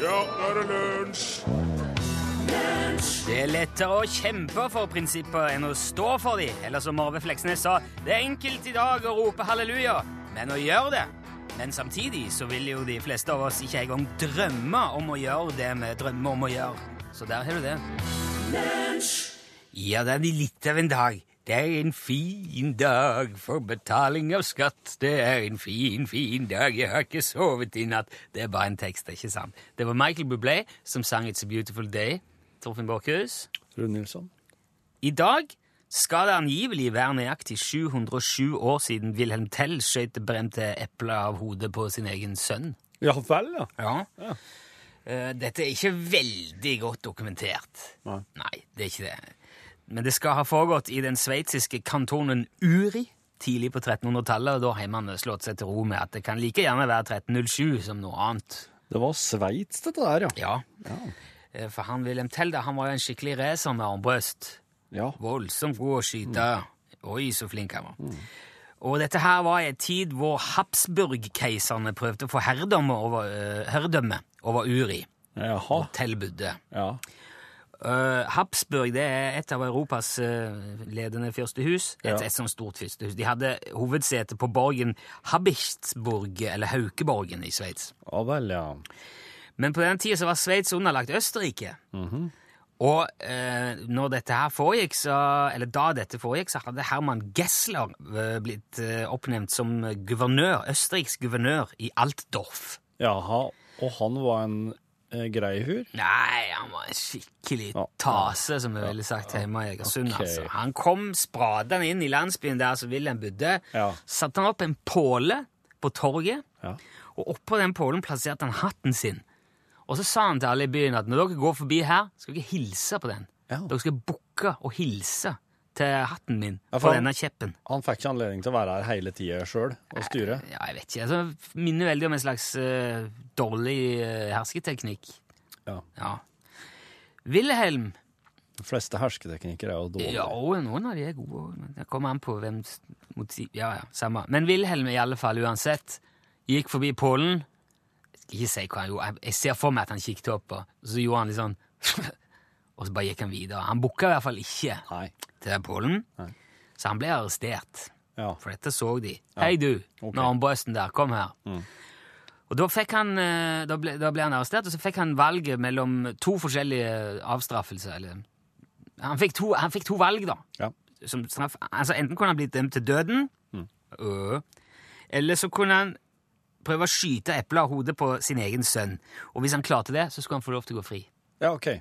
Ja, nå er det lunsj! Det er lettere å kjempe for prinsipper enn å stå for dem. Eller som Marve Fleksnes sa, det er enkelt i dag å rope halleluja, men å gjøre det Men samtidig så vil jo de fleste av oss ikke engang drømme om å gjøre det vi drømmer om å gjøre. Så der har du det. Ja, det er litt av en dag. Det er en fin dag for betaling av skatt. Det er en fin, fin dag. Jeg har ikke sovet i natt. Det er bare en tekst, det er ikke sant. Det var Michael Bublé som sang It's a Beautiful Day. Torfinn Borchhus. Rune Nilsson. I dag skal det angivelig være nøyaktig 707 år siden Wilhelm Tell skjøt det brente eplet av hodet på sin egen sønn. Ja vel, ja. Ja. ja. Dette er ikke veldig godt dokumentert. Nei. Nei, det er ikke det. Men det skal ha foregått i den sveitsiske kantonen Uri tidlig på 1300-tallet, og da har man slått seg til ro med at det kan like gjerne være 1307 som noe annet. Det var Sveits, dette der, ja. Ja. ja. For han Wilhelm Tell han var jo en skikkelig racer med armbrøst. Ja. Voldsomt god å skyte. Oi, så flink han var. Og dette her var i en tid hvor Habsburg-keiserne prøvde å få herredømme over, uh, herredømme over Uri, Jaha. Og tilbudde. Ja, Ja. Eh, Habsburg det er et av Europas eh, ledende fyrstehus. Et, Ja. et sånt stort fyrstehus. De hadde hovedsete på borgen Habichtsburg, eller Haukeborgen i Sveits. ja vel, ja. Men på den tida så var Sveits underlagt Østerrike. Og eh, når dette her foregikk, så, eller da dette foregikk, så hadde Herman Gessler blitt oppnevnt som guvernør, Østerriks guvernør i Altdorf. Jaha. Og han var en eh, grei fyr? Nei, han var en skikkelig tase, som vi ville sagt hjemme i Egersund. Okay. Altså. Han kom spradende inn i landsbyen der som Wilhelm bodde. Ja. Satte han opp en påle på torget, Ja. og oppå den pålen plasserte han hatten sin. Og så sa han til alle i byen at når dere går forbi her, skal dere hilse på den. Ja. Dere skal bukke og hilse til hatten min Ja, på denne kjeppen. Han fikk ikke anledning til å være her hele tida sjøl og styre? Ja, jeg vet ikke. Altså, minner veldig om en slags uh, dårlig uh, hersketeknikk. Ja. Ja. Wilhelm De fleste hersketeknikker er jo dårlige. Ja, og noen av de er gode. men Det kommer an på hvem. Ja, ja, samme. Men Wilhelm i alle fall, uansett, gikk forbi Polen. Jeg skal ikke si hva han gjorde. Jeg ser for meg at han kikket opp, og så gjorde han litt sånn Og så bare gikk han videre. Han booka i hvert fall ikke Nei. til Polen, Nei. så han ble arrestert. Ja. For dette så de. Hei, du, okay. med armbrøsten der, kom her. Og da, fikk han, eh, da, ble, da ble han arrestert, og så fikk han valget mellom to forskjellige avstraffelser. Eller, han, fikk to, han fikk to valg, da. Ja. Som straff. Altså, enten kunne han blitt dømt til døden, øh, eller så kunne han prøve å skyte eplet av hodet på sin egen sønn. Og hvis han klarte det, så skulle han få lov til å gå fri. ja, ok.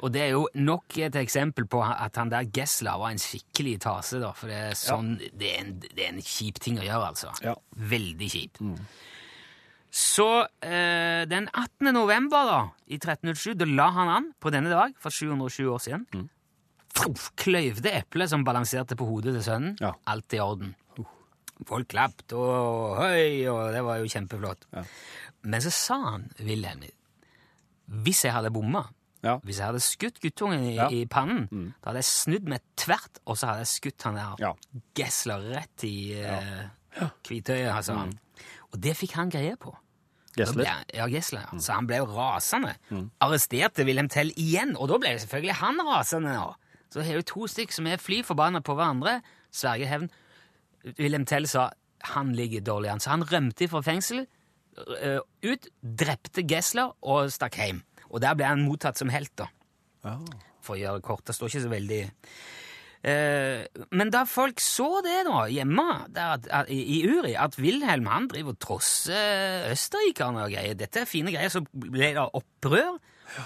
Ja. Og det er jo nok et eksempel på at han der Gessler var en skikkelig tase, da. For det er, sånn, det er, en, det er en kjip ting å gjøre, altså. Ja. Veldig kjip. Så eh, den 18. november da, i 1307, da la han an på denne dag for 720 år siden. Fuff, Kløyvde eplet som balanserte på hodet til sønnen. Ja. Alt i orden. Folk klappet og høy, og det var jo kjempeflott. Ja. Men så sa han, Wilhelm, hvis jeg hadde bomma, Ja. hvis jeg hadde skutt guttungen i, Ja. i pannen, da hadde jeg snudd meg tvert, og så hadde jeg skutt han der Ja. Gessler rett i eh, hvitøyet, altså. Og det fikk han greie på. Ble Ja, Gessler, ja. Så han ble jo rasende. Arresterte Wilhelm Tell igjen, og da ble det selvfølgelig han rasende. Ja. Så har jo to stykker som er fly forbanna på hverandre, sverger hevn. Wilhelm Tell sa han ligger dårlig an, så han rømte fra fengsel, øh, ut, drepte Gessler og stakk hjem. Og der ble han mottatt som helt, da. Ja. For å gjøre det kort. Det står ikke så veldig Eh, men da folk så det da, hjemme der, at, at, i, i Uri, at Wilhelm han driver og trosser østerrikerne og greier, dette er fine greier, så ble det opprør,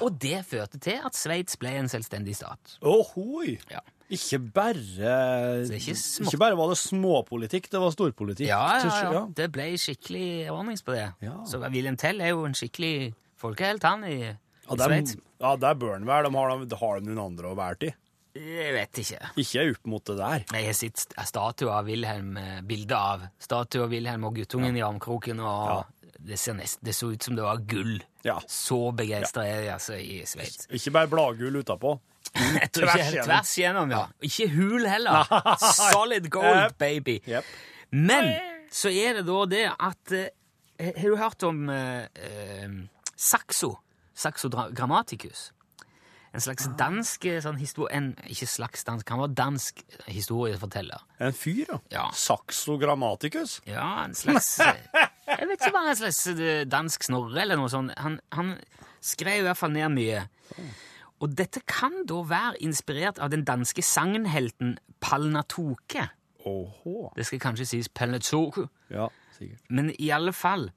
og det førte til at Sveits ble en selvstendig stat. Ohoi! Ja. Ikke bare ikke ikke, bare var det småpolitikk, det var storpolitikk. Ja, ja, ja. Det ble skikkelig ordnings på det. Ja. Så William Tell er jo en skikkelig folkehelt, han, i, Ja, det der, ja, der bør han være. De har, de har de noen andre å være til. Jeg vet ikke. Ikke opp mot det der. Jeg har sett st- statue av Wilhelm, eh, bilde av statue av Wilhelm og guttungen i armkroken, og det, ser nest, det så ut som det var gull. Ja. Så begeistra er de altså i Sveits. Ikke bare bladgull utapå. Tvers ikke- Tvers gjennom, ja. Ikke hul heller. Solid gold, baby. Yep. Men så er det da det at eh, Har du hørt om eh, eh, Saxo. Saxo grammaticus. En slags dansk eh, sånn historie... En, ikke slags dansk, han var dansk historieforteller. En fyr, ja. Ja. Saxo grammaticus. Ja, en slags eh, Jeg vet ikke hva en slags eh, dansk snorre eller noe sånt. Han, han skrev i hvert fall ned mye. Og dette kan da være inspirert av den danske sagnhelten Palnatoke. Oho. Det skal kanskje sies Palnatoke. Ja, sikkert. Men i alle fall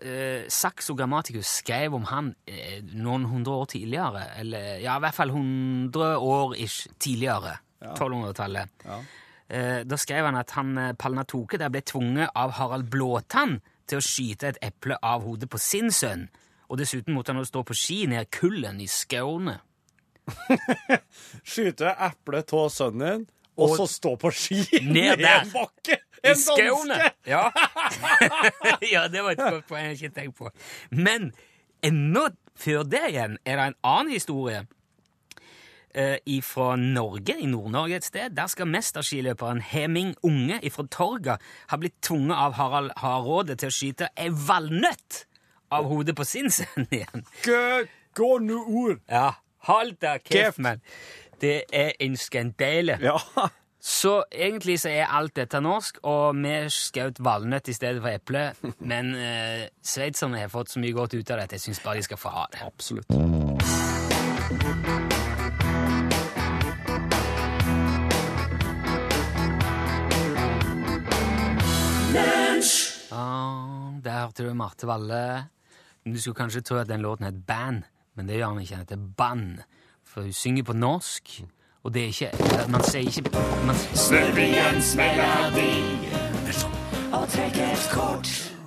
eh, Saxo Grammaticus skrev om han eh, noen hundre år tidligere. Eller ja, i hvert fall hundre år ish tidligere. 1200-tallet. Ja. Eh, da skrev han at han eh, Palnatoke der ble tvunget av Harald Blåtann til å skyte et eple av hodet på sin sønn. Og dessuten måtte han jo stå på ski ned kullen i Skåne. Skyte eple av sønnen din, og, så stå på ski Ned der. en bakke! En danske! Ja. ja, det var et godt poeng jeg ikke tenkte på. Men enda før det igjen er det en annen historie eh, fra Norge, i Nord-Norge et sted. Der skal mesterskiløperen Heming Unge fra Torga ha blitt tvunget av Harald Hardråde til å skyte ei valnøtt av hodet på sin sønn igjen. Gå, gå nu ord! Ja, hold da kjeft, mann. Det er en skandale. Ja. Så egentlig så er alt dette norsk, og vi skjøt valnøtt i stedet for eple. Men eh, sveitserne har fått så mye godt ut av det at Jeg syns bare de skal få ha det. Absolutt. Ah, der hørte du Marte Valle. Du skulle kanskje tro at den låten het Band, men det gjør den ikke. Den heter Band. For hun synger på norsk, og det er ikke Man sier ikke man,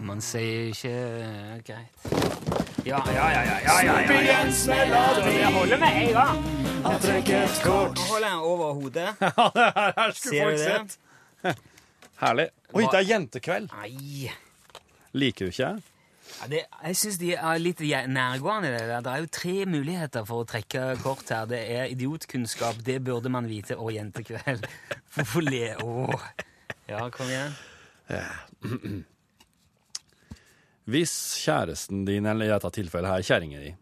man sier ikke eh, Greit. Ja, ja, ja, ja, ja, ja, ja, ja. Jeg holder med en gang. Nå holder jeg over hodet. Ja, det her, skulle Ser du folk det? sett. Herlig. Oi, det er jentekveld. Nei. Liker du ikke? Ja, det, jeg syns de er litt nærgående. Det, der. det er jo tre muligheter for å trekke kort her. Det er idiotkunnskap, det burde man vite, og jentekveld. Le? Åh. Ja, kom igjen. Hvis kjæresten din, eller i dette tilfellet her kjerringa di,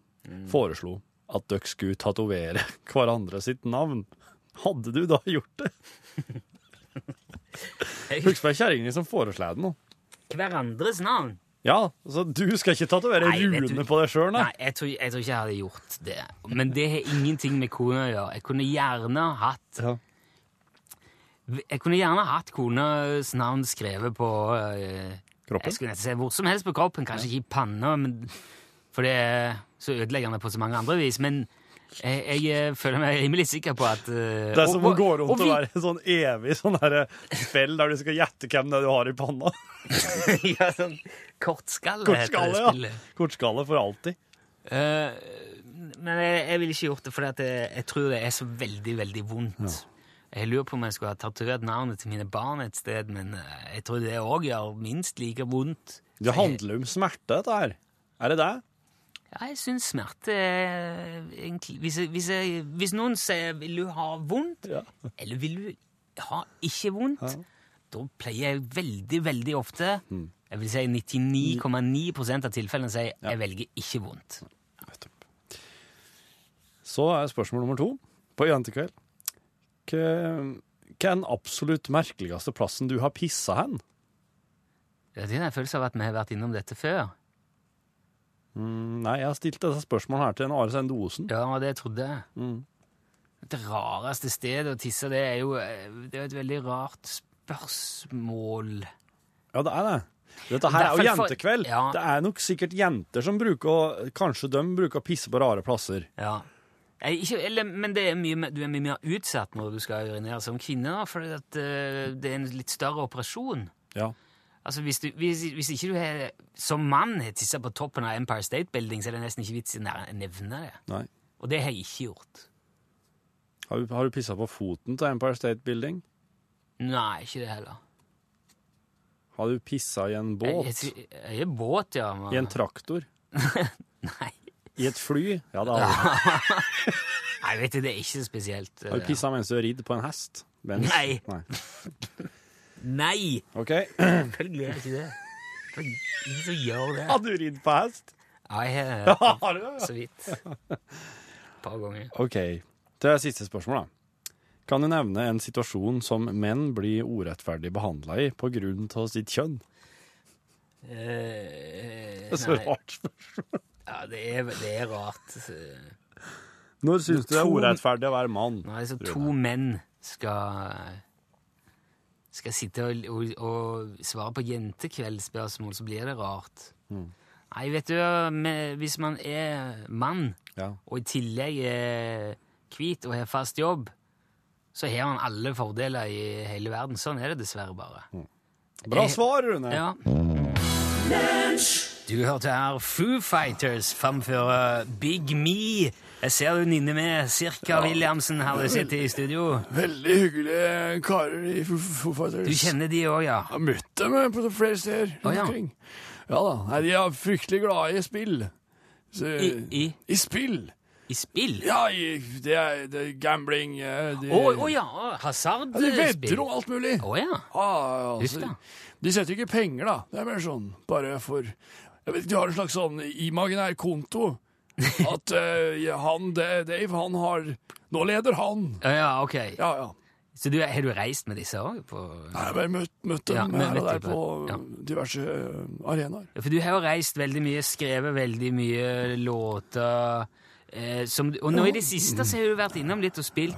foreslo at dere skulle tatovere hverandre sitt navn, hadde du da gjort det? Husk på kjerringa som foreslår det nå. Hverandres navn? Ja, så du skal ikke tatovere runene på deg sjøl, nei? Nei, jeg tror, jeg tror ikke jeg hadde gjort det. Men det har ingenting med kona å gjøre. Jeg kunne gjerne hatt Ja. Jeg kunne gjerne hatt konas navn skrevet på eh, Kroppen? Jeg skulle nesten si hvor som helst på kroppen, kanskje ikke i panna, men, for det er så ødeleggende på så mange andre vis. Men jeg, jeg eh, føler meg rimelig sikker på at uh, Det er som å gå rundt og og være en sånn evig sånn spill der du skal gjette hvem det er du har i panna. ja, sånn kortskalle, heter det Kortskalle, ja. spillet. Kortskalle for alltid. Eh, men jeg, jeg ville ikke gjort det, for jeg, jeg tror det er så veldig, veldig vondt. Jeg lurer på om jeg skulle ha tatovert navnet til mine barn et sted, men eh, jeg tror det òg gjør minst like vondt. Det handler om smerte, dette her. Er det det? Ja, jeg syns smerte er egentlig hvis, jeg, hvis, jeg, hvis noen sier 'vil du ha vondt', Ja. eller 'vil du ha ikke vondt', da pleier jeg veldig, veldig ofte Jeg vil si 99,9% av tilfellene sier 'jeg velger ikke vondt'. Så er spørsmål nummer to på jentekveld. Hva, hva er den absolutt merkeligste plassen du har pissa hen? Det er en følelse av at vi har vært innom dette før. Mm, nei, jeg har stilt dette spørsmålet her til en Are Sende Osen. Ja, det trodde jeg. Mm. Det rareste stedet å tisse, det er jo eh, det er et veldig rart spørsmål. Ja, det er det. Dette her er jo jentekveld. Ja. Det er nok sikkert jenter som bruker Kanskje de bruker å pisse på rare plasser. Ja. Ikke, eller, men det er mye, du er mye mer utsatt når du skal urinere som kvinne, for eh, det er en litt større operasjon. Ja. Altså, hvis, du, hvis, hvis ikke du er, som mann har tissa på toppen av Empire State Building, så er det nesten ikke vits i å nevne det. Nei. Og det har jeg ikke gjort. Har du, har du pissa på foten til Empire State Building? Nei, ikke det heller. Har du pissa i en båt? I en båt, ja. Men, I en traktor? Nei. I et fly? Ja, det har du. Nei, vet du, det er ikke spesielt. eh, Har du pissa mens du har ridd på en hest? Mens- Nei. Nei. Nei! OK. Selvfølgelig er det ikke det. Det ingen som gjør det. Har du ridd på hest? Ja, jeg har du det? så vidt. Et par ganger. OK. Det er siste spørsmål, da. Kan du nevne en situasjon som menn blir urettferdig behandla i på grunn av sitt kjønn? Eh, Det er så rart spørsmål. ja, det er, det er rart. Når syns du det er urettferdig å være mann? Når altså to menn skal skal sitte og, og, og svare på jentekveldsspørsmål, så blir det rart. Mm. Nei, vet du, med, hvis man er mann, Ja. og i tillegg er hvit og har fast jobb, så har han alle fordeler i hele verden. Sånn er det dessverre bare. Bra svar, Rune. Ja. Du hørte her Foo Fighters framføre Big Me. Jeg ser du nynner med Cirka Williamsen, her du sitter i studio. Veldig hyggelige karer i Foo Foo Fighters. Du kjenner de òg, ja? Jeg har møtt dem eh, på flere steder Oh, ja. Ja da. Nei, de er fryktelig glade i spill. Så, I, i, I spill. I spill? Ja, i, det, er, det er gambling eh, Å å ja, hasardspill. ja, De vedder om alt mulig. Å ja. Ja, ja, altså, de setter ikke penger, da. Det er mer sånn bare for vet, De har en slags sånn imaginær konto. At uh, han, Dave, han har Nå leder han. Ja, ja, ok. Ja, ja. Så du, har du reist med disse òg? Nei, Jeg har møtt, møtt dem Ja, her og der på? Ja. diverse arenaer. arenaer. For du har jo reist veldig mye, skrevet veldig mye låter eh, som, Og nå i det siste så har du vært innom litt og spilt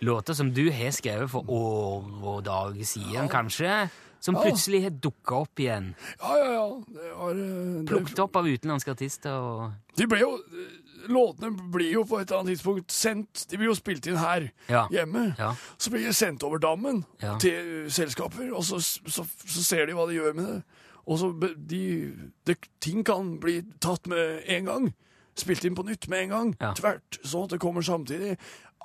låter som du har skrevet for år og dager siden, kanskje. Som plutselig har dukka opp igjen. Ja, ja, ja. Det var, eh, det, Plukket opp av utenlandske artister. og... de ble jo, eh, låtene blir jo på et eller annet tidspunkt sendt De blir jo spilt inn her Ja. hjemme. Ja. Så blir de sendt over dammen Ja. til selskaper, og så, så, så ser de hva de gjør med det. Og så de, de, Ting kan bli tatt med en gang. Spilt inn på nytt med en gang. Ja. Tvert. Sånn at det kommer samtidig.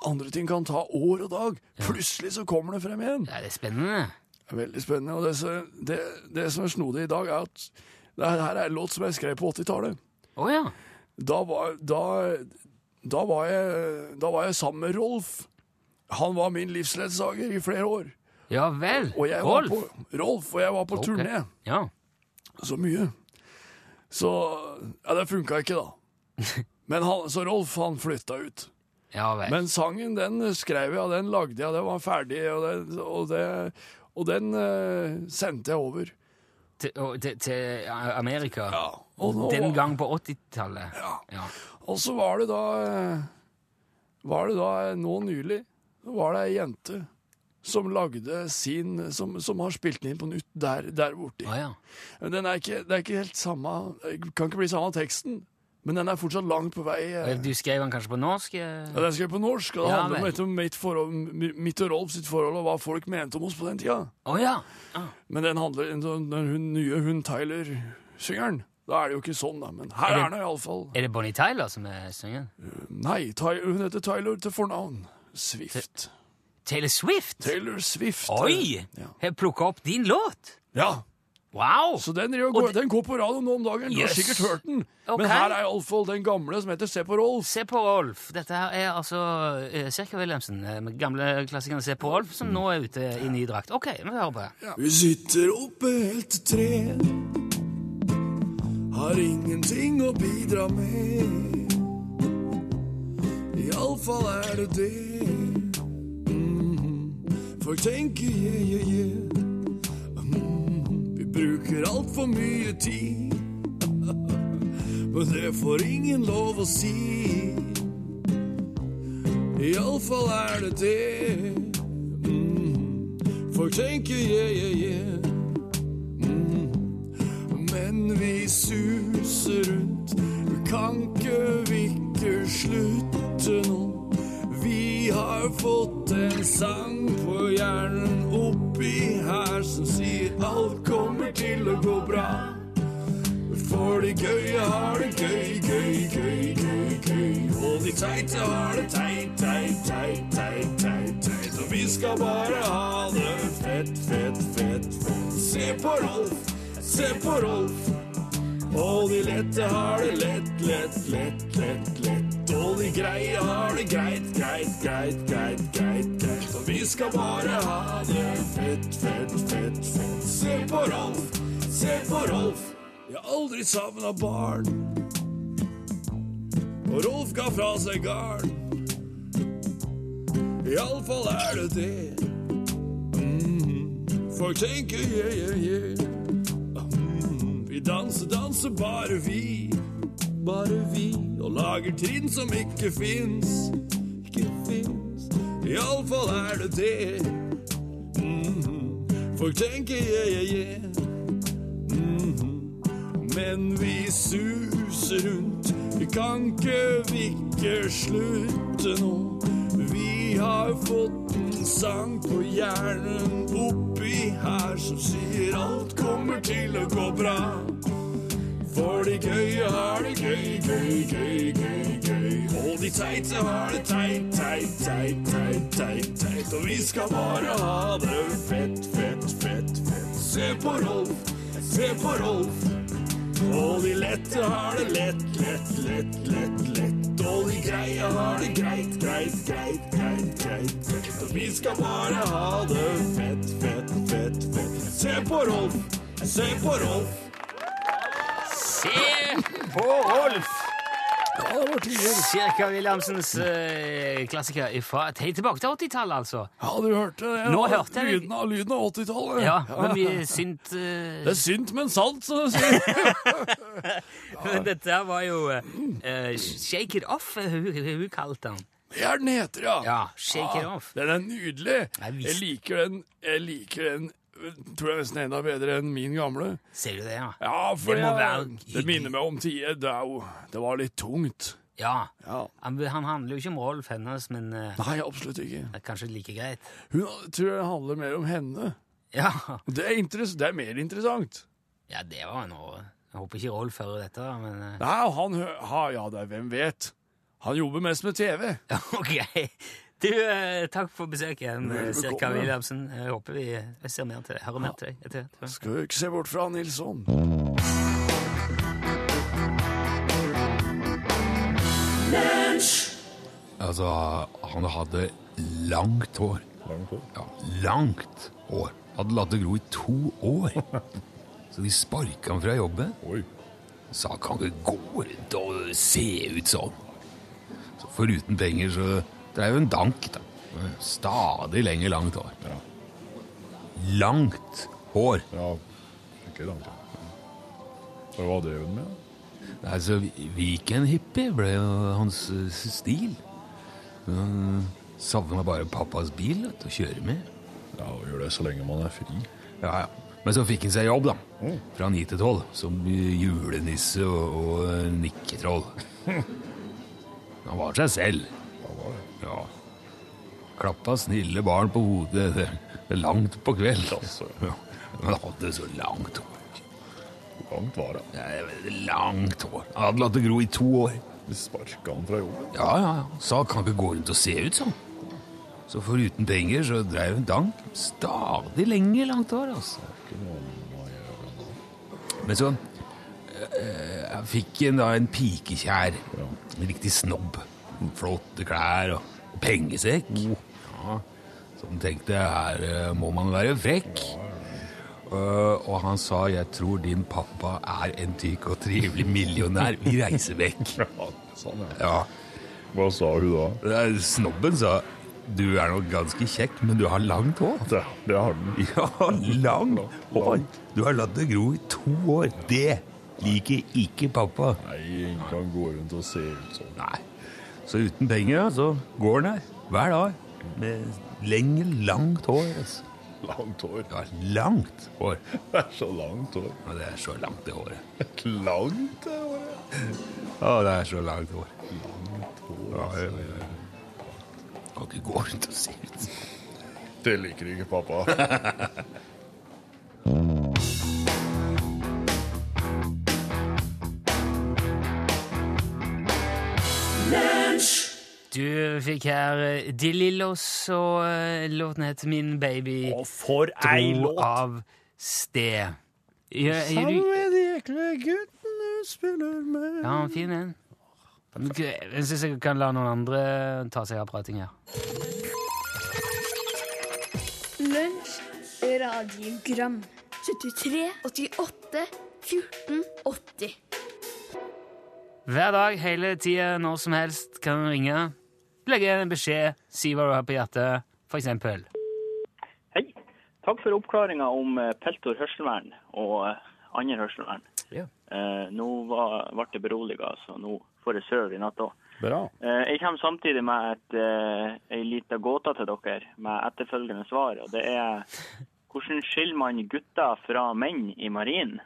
Andre ting kan ta år og dag. Plutselig så kommer det frem igjen. Ja, det er spennende. Det er Veldig spennende. Og det, som- det, det som er snodig i dag, er at det her er en låt som jeg skrev på 80-tallet. Oh, ja. Da var, da, da, var jeg, da var jeg sammen med Rolf. Han var min livsledsager i flere år. Ja vel. Og jeg Rolf. Var på, Rolf, og jeg var på okay. turné. Ja. Så mye. Så Ja, det funka ikke, da. Men han, så Rolf, han flytta ut. ja vel. Men sangen, den skrev jeg, og den lagde jeg, og den var ferdig, og, det, og, det, og den uh, sendte jeg over. Til, og, til, til Amerika. Ja, nå- Den gang på 80-tallet. Ja. Ja. Og så var det da eh, Var det da eh, nå nylig var det ei jente som lagde sin Som, som har spilt den inn på nytt der, der borti. Ah, ja. Men Den er ikke, det er ikke helt samme kan ikke bli samme teksten, men den er fortsatt langt på vei. eh. Du skrev den kanskje på norsk? eh? Ja, den skrev på norsk, og det Ja, handler men... om mitt, forhold, mitt og Rolf sitt forhold, og hva folk mente om oss på den tida. Å ja. ah. Men den handler den, den hun, nye hun Tyler-syngeren. Da er det jo ikke sånn, da. Men her Er det- er den iallfall. Er det Bonnie Tyler som er syngeren? Nei, Ty- hun heter Tyler til fornavn. Swift. Taylor Swift? Taylor Swift. Oi! Ja. Har plukka opp din låt? ja. Wow! Så den, driver går, den går på radio nå om dagen. Du har Yes. sikkert hørt den. Ok. Men her er iallfall den gamle som heter Se på Rolf. Se på Rolf. Dette her er altså uh, Cirka Wilhelmsen, eh, med gamle klassikeren Se på Rolf, som nå er ute i ny drakt. OK, vi hører på det. Vi sitter oppe helt til tre. Har ingenting å bidra med. Iallfall er det det. Mhm. Folk tenker yeah, yeah, yeah. Bruker altfor mye tid. Men det får ingen lov å si. Iallfall er det det. Mm. Folk tenker yeah, yeah, yeah. Mm. Men vi suser rundt. Vi kan ikke, vi ikke slutte nå. Vi har fått en sang på hjernen gøy. jeg har det teit, teit, teit, teit, teit, teit. Og vi skal bare ha det fett, fett, fett, fett. Se på Rolf, se på Rolf. Og de lette har det lett, lett, lett, lett, lett. Og de greie har det greit, greit, greit, greit, greit, greit. Og vi skal bare ha det fett, fett, fett, fett. Se på Rolf, se på Rolf. Jeg har aldri savna barn. Og Rolf ga fra seg garn. Iallfall er det det. Mm, folk tenker yeah, yeah, yeah. Mm, vi danser, danser bare vi. Bare vi. Og lager trinn som ikke fins. Ikke fins. Iallfall er det det. Mm, folk tenker yeah, yeah, yeah. -hmm. Men vi suser rundt. Vi kan ikke, vikke ikke slutte nå. Vi har fått en sang på hjernen oppi her som sier alt kommer til å gå bra. For de gøye har det gøy, gøy, gøy, gøy, gøy. Og de teite har det teit, teit, teit, teit, teit, teit. Og vi skal bare ha det fett, fett, fett, fett. Se på Rolf, se på Rolf. Og de lette har det lett, lett, lett, lett, lett. Og de greie har det greit, greit, greit, greit, greit. Og vi skal bare ha det fett, fett, fett, fett. Se på Rolf, se på Rolf. Se på Rolf! Cirka Williamsens eh, klassiker fra helt tilbake til 80-tallet, altså. Ja, du hørte det. Nå Ja, hørte jeg. Lyden av, lyden av 80-tallet. Ja, men vi synt eh, Det er synt, men sant, som de sier. Men dette her var jo eh, Shake It Off, eh, hun, hun kalte den. Det er den heter, ja. Ja, Shake It Off. Den er nydelig. Jeg visste- Jeg liker den. Jeg liker den tror jeg nesten enda bedre enn min gamle. Ser du det, ja? Ja, for Det jeg- det minner meg om tider. Er det var litt tungt. Ja. Ja. Han, han handler jo ikke om Rolf hennes, men eh, Nei, absolutt ikke. det er kanskje like greit. Hun tror jeg handler mer om henne. Ja, Det er, det er mer interessant. ja det var noe Jeg håper ikke Rolf hører dette, men eh, Nei, han hører Ja, det er hvem vet. Han jobber mest med TV. Ok. Du, eh, takk for besøket, igjen, eh. Sirka Williamsen. Jeg håper vi ser mer til deg. Hører mer til deg etter hvert. Skal jo ikke se bort fra Nilsson. Altså, han hadde langt hår. Langt hår? Ja, langt hår. Hadde latt det gro i to år. Så de sparka han fra jobben. Oi. Sa kan ikke gå rundt og se ut sånn. Så foruten penger så dreiv en dank, da. Stadig lenger langt hår. Ja. Langt hår. Ja, ikke langt. Hva drev hun med? Altså, Viken-hippie ble jo hans eh, stil. Hun savna bare pappas bil vet, å kjøre med. Ja, og gjør det så lenge man er fri. Ja, ja. Men så fikk han seg jobb, da. Fra ni til tolv. Som julenisse og, og nikketroll. Han var seg selv. Ja. Klappa snille barn på hodet det- det langt på kveld. Altså. Ja. Men hadde så langt hår. Hvor langt var det? Ja, langt hår. Han hadde latt det gro i to år. De sparka han fra jobben. Ja, ja, ja. Sa kan ikke gå rundt og se ut sånn. Så foruten penger så dreiv hun dank. Stadig lenger langt hår, altså. Men så øh, fikk en, da en pikekjær. En riktig snobb. Flotte klær og, og pengesekk. Ja. Så han tenkte her eh, må man være frekk. Uh, og han sa 'jeg tror din pappa er en tykk og trivelig millionær'. Vi reiser vekk. Ja, sånn, ja. Ja. Hva sa hun da? Eh, Snobben sa 'du er nok ganske kjekk, men du har langt hår'. Det, det har den. Ja, langt hår. Du har latt det gro i to år. Det liker ikke pappa. Nei, ingen kan gå rundt og se ut sånn. Nei. Så uten penger, så går han her hver dag med lenge, langt hår. Altså. Langt hår. Ja, langt hår. Det er så langt hår. Ja, det er så langt, det håret. Langt det håret. Ja, det er så langt hår. Langt Ja, ja, ja. Kan ikke gå rundt og si ut. Det liker ikke pappa. Du fikk her eh, De Lillos, og eh, låten heter Min baby for dro av sted. Ja, du, med de ekle guttene spiller med ja, fin en. Jeg syns jeg kan la noen andre ta seg av prating her. Lunsj, radiogram 73, 88, 14, 80 Hver dag, hele tida, når som helst kan du ringe. Legge igjen en beskjed, si hva du har på hjertet, eksempel. Hei. Takk for oppklaringa om eh, Peltor hørselvern og eh, andre hørselvern. Ja. Eh, nå var, ble det beroliga, så nå får jeg sove i natt òg. Bra. Eh, jeg kommer samtidig med et, eh, ei lita gåte til dere med etterfølgende svar. og Det er hvordan skiller man gutter fra menn i marinen?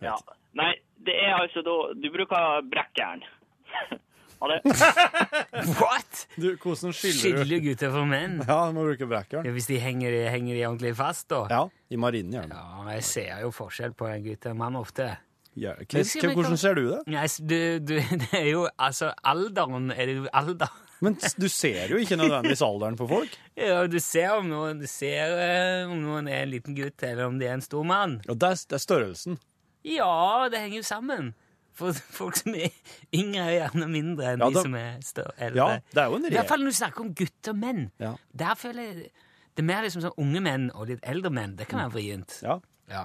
Ja. Nei, det er altså da Du bruker brekkjern. Ha det. What?! Du, hvordan skiller du Skiller gutter for menn? Ja, du må bruke brekkjern. Ja, hvis de henger, henger de ordentlig fast, da? Ja, i marinen gjerne. Ja, jeg ser jo forskjell på en gutt og en mann ofte. Ja. Chris, Hva- Hvordan ser du det? Nei, s- du, du, det er jo Altså, alderen er det jo alder. Men s- du ser jo ikke nødvendigvis alderen på folk. Ja, du ser om noen, du ser eh, om noen er en liten gutt, eller om det er en stor mann. Og det er, det er størrelsen. Ja, det henger jo sammen. For folk som er yngre, er gjerne mindre enn Ja, de som er større. Ja, eldre. det er jo en I hvert fall når du snakker om gutter og menn. Ja. Der føler jeg Det er mer liksom sånn unge menn og litt eldre menn. Det kan være vrient. Ja. Ja.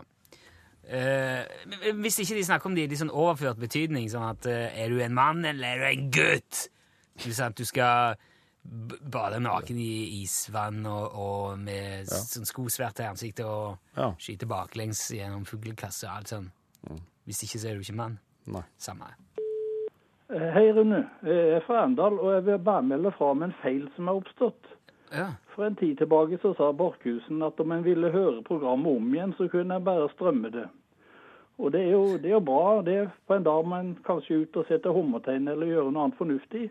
Eh, men hvis ikke de snakker om det i litt sånn overført betydning, sånn at eh, er du en mann eller er du en gutt? Du, sant, du skal b- bade naken i isvann og, og med sånn skosverte i ansiktet og Ja. skyte baklengs gjennom fuglekasse og alt sånn. Hvis ikke, så er du ikke mann. Nei. Samme. Eh, Hei, Rune. Jeg er fra Arendal, og jeg vil bare melde fra om en feil som er oppstått. Ja. For en tid tilbake så sa Borchhusen at om en ville høre programmet om igjen, så kunne en bare strømme det. Og det er jo, det er jo bra det er på en dag man kanskje er ute og setter hummertegn eller gjør noe annet fornuftig.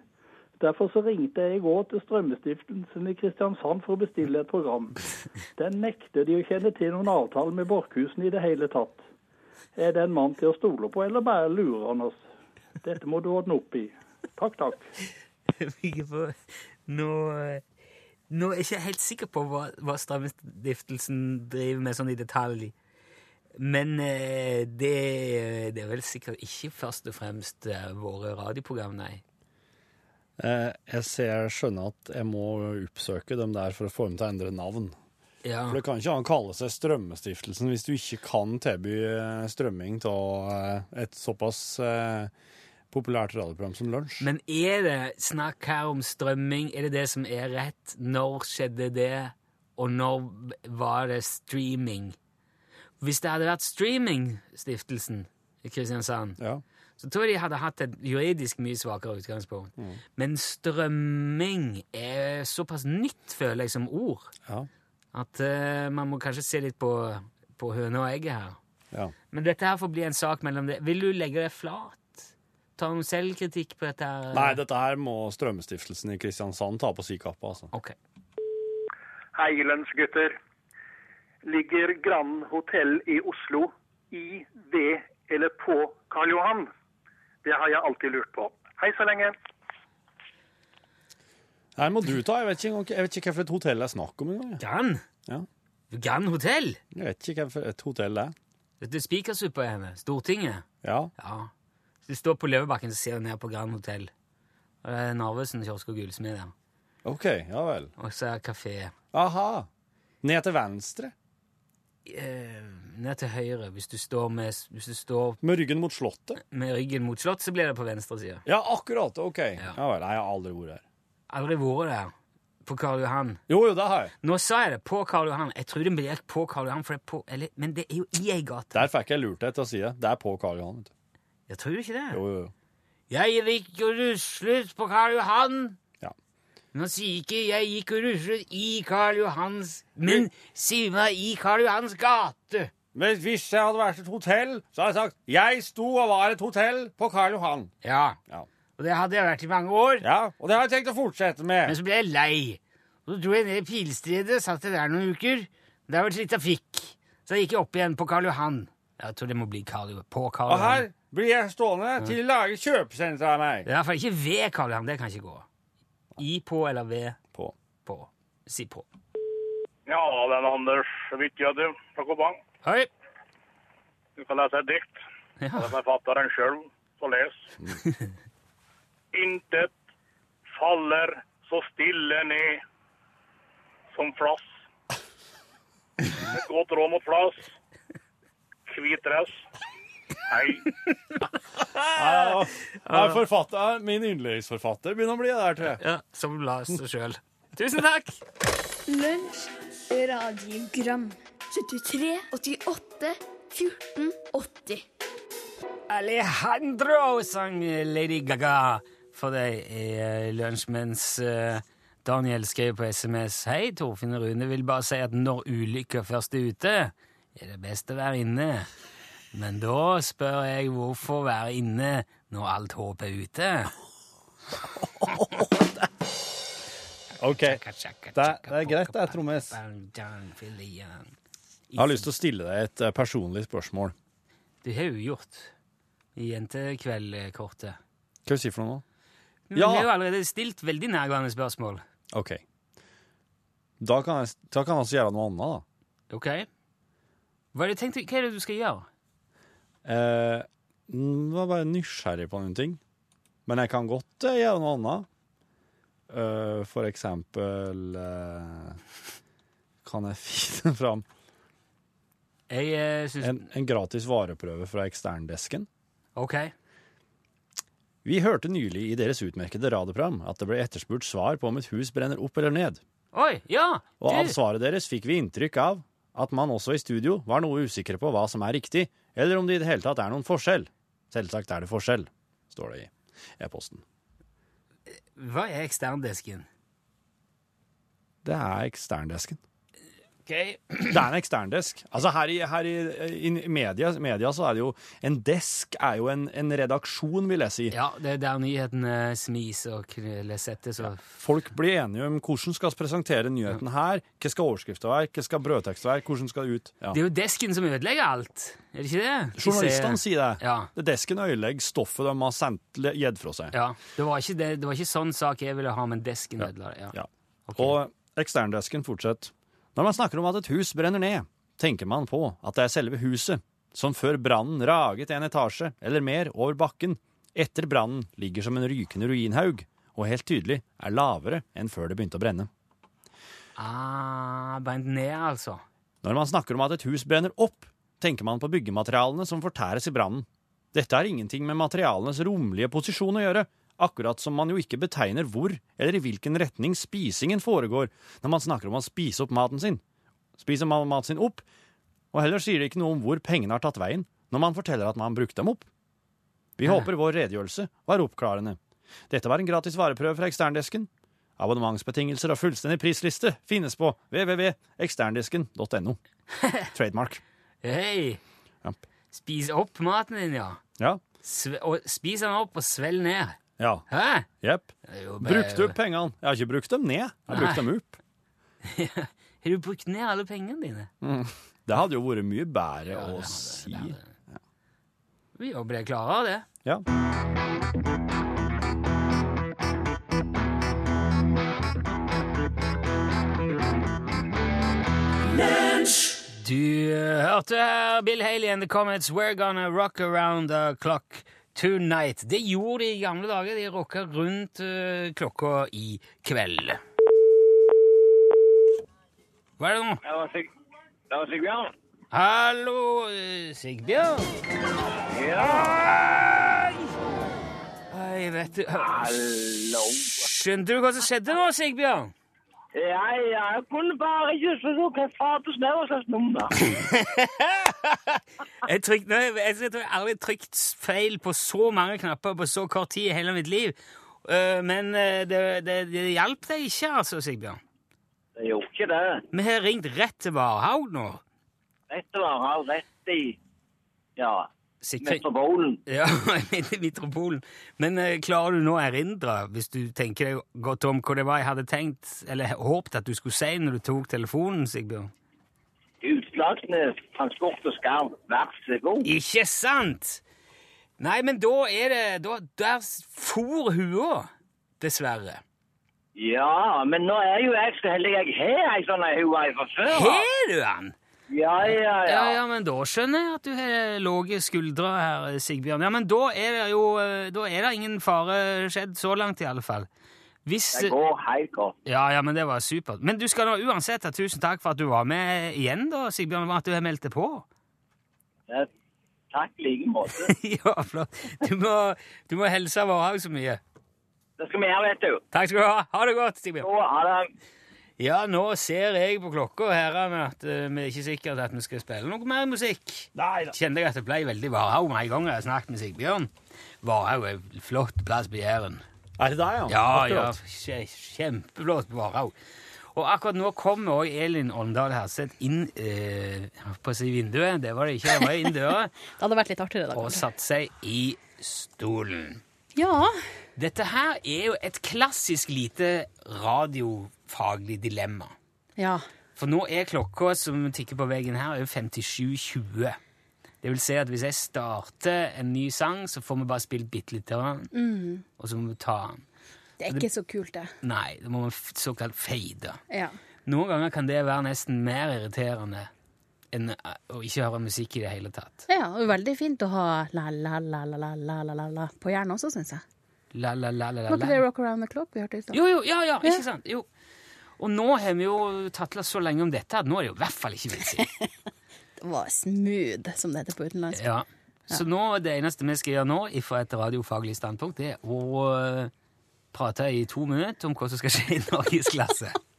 Derfor så ringte jeg i går til Strømmestiftelsen i Kristiansand for å bestille et program. Den nekter de å kjenne til noen avtale med Borchhusen i det hele tatt. Er det en mann til å stole på, eller bare lurer han oss? Dette må du ordne opp i. Takk, takk. Nå, eh, nå er jeg ikke helt sikker på hva, hva Strømmestiftelsen driver med sånn i detalj. Men eh, det, det er vel sikkert ikke først og fremst eh, våre radioprogram, nei. Eh, jeg ser, skjønner at jeg må oppsøke dem der for å få dem til å endre navn. Ja. For det kan ikke han kalle seg Strømmestiftelsen hvis du ikke kan tilby eh, strømming av eh, et såpass eh, populært radioprogram som Lunsj. Men er det snakk her om strømming? Er det det som er rett? Når skjedde det? Og når var det streaming? Hvis det hadde vært Streamingstiftelsen i Kristiansand, Ja. så tror jeg de hadde hatt et juridisk mye svakere utgangspunkt. Men strømming er såpass nytt, føler jeg, som ord, Ja. At uh, man må kanskje se litt på, på høne og egget her. ja. Men dette her får bli en sak mellom det. Vil du legge deg flat? Ta noen selvkritikk på dette her? Nei, dette her må Strømstiftelsen i Kristiansand ta på si kappe, altså. Ok. Hei, lunsjgutter. Ligger Grand Hotell i Oslo i, ved eller på Karl Johan? Det har jeg alltid lurt på. Hei så lenge. Her må du ta. Jeg vet ikke, jeg vet ikke hvilket hotell det er snakk om engang. Gann? Ja. Gann Hotell? Jeg vet ikke hvilket hotell det er. Vet du Spikersuppa hjemme? Stortinget? Ja. Ja. Du står på Løvebakken, så ser ned på Grand Hotell. Og det er Narvesen kiosk og gullsmed der. OK, ja vel. Og så er det kafé. Aha. Ned til venstre. Eh, ned til høyre. Hvis du står med, hvis du står Med ryggen mot Slottet. med ryggen mot Slottet, så blir det på venstre side. Ja, akkurat. OK. Ja, vel. Nei, jeg har aldri vært her. Aldri vært der. På Karl Johan. Jo, jo, det har jeg. Nå sa jeg det på Karl Johan. Jeg tror det blir på Karl Johan, det på, eller, men det er jo i ei gate. Der fikk jeg lurt deg til å si det. Det er på Karl Johan. vet du. Jeg tror ikke det. Jo, jo, jo. Jeg gikk og ruslet på Karl Johan. Ja. Nå sier ikke jeg gikk og ruslet i Karl Johans, men sier meg i Karl Johans gate. Men hvis jeg hadde vært et hotell, så hadde jeg sagt jeg sto og var et hotell på Karl Johan. Ja, Ja. Og det hadde jeg vært i mange år. ja, og det har jeg tenkt å fortsette med. Men så ble jeg lei. Og så dro jeg ned i Pilstredet, satt jeg der noen uker. Det var vært litt trafikk. Så jeg gikk opp igjen på Karl Johan. Jeg tror det må bli Karl, på Karl Johan. Og her blir jeg stående til de lager kjøpesenter av meg. Det er i ikke ved Karl Johan. Det kan ikke gå. I, på eller ved På. på. Si på. Ja, den Anders Vitja, du, fra Kobang. Hei. Du kan lese et dikt. Ja. Det er forfatteren sjøl, så les. Intet faller så stille ned som flass. Et godt råd mot flass. Hvit dress. Hei. Ja, ja, forfatter, min yndlingsforfatter begynner å bli der, tror jeg. Ja, Som Lars sjøl. Tusen takk! Lunsj, radiogram 73, 88, 14, 80 Alejandro sang Lady Gaga for deg i eh, lunsj, mens eh, Daniel skrev på SMS Hei, Torfinn Rune vil bare si at når ulykka først er ute, er det best å være inne. Men da spør jeg hvorfor være inne når alt håp er ute? OK. Det, det er greit, det, Trommes. Jeg har lyst til å stille deg et eh, personlig spørsmål. Du har jo gjort i jentekveldkortet. Hva vil du for noe Men Ja. Vi har jo allerede stilt veldig nærgående spørsmål. OK. Da kan jeg, da kan jeg altså gjøre noe annet, da. Ok? Hva er det, tenkt, hva er det du skal gjøre? Eh, jeg var bare nysgjerrig på noen ting. Men jeg kan godt eh, gjøre noe annet. Uh, for eksempel uh, Kan jeg finne fram Jeg uh, synes... en, en gratis vareprøve fra eksterndesken? Ok. Vi hørte nylig i deres utmerkede radioprogram at det ble etterspurt svar på om et hus brenner opp eller ned. Oi, ja! Og av svaret deres fikk vi inntrykk av at man også i studio var noe usikre på hva som er riktig, eller om det i det hele tatt er noen forskjell. Selvsagt er det forskjell, står det i e-posten. hva er eksterndesken? Det er eksterndesken. Ok. Det er en eksterndesk. Altså her i, her i, i media, media så er det jo En desk er jo en, en redaksjon, vil jeg si. Ja, det er der nyhetene smis og settes og Folk blir enige om hvordan skal presentere nyheten her. Hva skal overskrifta være, hva skal brødteksten være, hvordan skal det ut. Ja. Det er jo desken som ødelegger alt, er det ikke det? Journalistene sier- det. Ja. Det er desken ødelegger stoffet de har sendt gitt fra seg. Ja, det var, ikke det, det var ikke sånn sak jeg ville ha, men desken ødela det. Ja. Ja. Ok. Og eksterndesken fortsetter. Når man snakker om at et hus brenner ned, tenker man på at det er selve huset, som før brannen raget en etasje eller mer over bakken, etter brannen ligger som en rykende ruinhaug, og helt tydelig er lavere enn før det begynte å brenne. Ah, brent ned, altså. Når man snakker om at et hus brenner opp, tenker man på byggematerialene som fortæres i brannen. Dette har ingenting med materialenes romlige posisjon å gjøre, akkurat som man jo ikke betegner hvor eller i hvilken retning spisingen foregår når man snakker om å spise opp maten sin. Spiser man maten sin opp, og heller sier det ikke noe om hvor pengene har tatt veien når man forteller at man brukte dem opp. Vi håper vår redegjørelse var oppklarende. Dette var en gratis vareprøve fra eksterndesken. Abonnementsbetingelser og fullstendig prisliste finnes på www.eksterndesken.no. Trademark. Hei! Ja. Spis opp maten din, ja. Ja. Sve og spis den opp og svelg ned. Ja. Hæ? Jepp. Brukte opp pengene. Jeg har ikke brukt dem ned, jeg har brukt dem opp. Har du brukt ned alle pengene dine? Det hadde jo vært mye bedre Ja, å si. det hadde- Vi ble klare av det. Ja. Du hørte her Bill Haley and the Comets We're Gonna Rock Around the Clock Tonight. Det gjorde de i gamle dager. De rocka rundt uh, klokka i kveld. Hva er det nå? Det var Sig- det var Sigbjørn. Hallo, eh, Sigbjørn? Ja. Hei, vet du Hallo. Skjønte du hva som skjedde nå, Sigbjørn? Ja, ja, jeg kunne bare ikke forstå hva fader snøver slags nummer. Jeg, trykk, nei, jeg, tror jeg aldri trykt feil på så mange knapper på så kort tid i hele mitt liv. Uh, men uh, det, det, det hjalp deg ikke, altså, Sigbjørn. Det gjorde ikke det. Vi har ringt rett til Varhaug nå. Rett til Varhaug, rett i, ja, Sikkert- metropolen. Ja, Metropolen. Men uh, klarer du nå å erindre, hvis du tenker deg godt om, hva det var jeg hadde tenkt, eller håpet at du skulle si når du tok telefonen, Sigbjørn? Utslagsnes transport og skarv, vær så god. Ikke sant? Nei, men da er det da, Der for hua, dessverre. Ja, men nå er jo jeg så heldig jeg har ei sånn hue fra før. Har du den? Ja, ja, Ja, ja. ja, men da skjønner jeg at du har lave skuldre her, Sigbjørn. Ja, men da er det jo eh, Da er det ingen fare skjedd så langt, i alle fall. Hvis Det går helt godt. Ja, ja, men det var supert. Men du skal nå uansett ha tusen takk for at du var med igjen, da, Sigbjørn, og at du har meldt deg på. Ja, Takk i like måte. ja, flott. Du må, du må helse Varhaug så mye. Det skal vi gjøre, vet du. Takk skal du ha. Ha det godt, Sigbjørn. Jo, ha det. Ja, nå ser jeg på klokka herrene at eh, vi er ikke sikkert at vi skal spille noe mer musikk. Nei da. Kjente jeg at det ble veldig Varhaug med en gang jeg snakket med Sigbjørn. Varhaug er en flott plass på Jæren. Er det deg, ja? Ja, ja, Akkurat. kje- kjempeflott på Varhaug. Og akkurat nå kommer også Elin Åndal Herseth inn eh, på si vinduet. Det var det ikke, det var inn døra. Det hadde vært litt artigere da. Og kanskje. satt seg i stolen. Ja. Dette her er jo et klassisk lite radiofaglig dilemma. Ja. For nå er klokka som tikker på veggen her, er jo 57.20. Det vil si at hvis jeg starter en ny sang, så får vi bare spilt bitte litt av den, Mm. og så må vi ta den. Det er ikke så kult, det. Nei, det må man såkalt fade. Ja. Noen ganger kan det være nesten mer irriterende enn eh, å ikke høre musikk i det hele tatt. Ja, og veldig fint å ha la-la-la-la-la-la-la på hjernen også, syns jeg. La, la, la, la, la, Var ikke det. Rock Around the Clock vi hørte i stad? Jo, jo, ja, ja, Ja. ikke sant? Jo. Og nå har vi jo tatla så lenge om dette at nå er det jo i hvert fall ikke vits i. Det var smooth, som det heter på utenlandsk. Ja. Så nå, det eneste vi skal gjøre nå, fra et radiofaglig standpunkt, det er å eh, prate i to minutter om hva som skal skje i norgesklasse.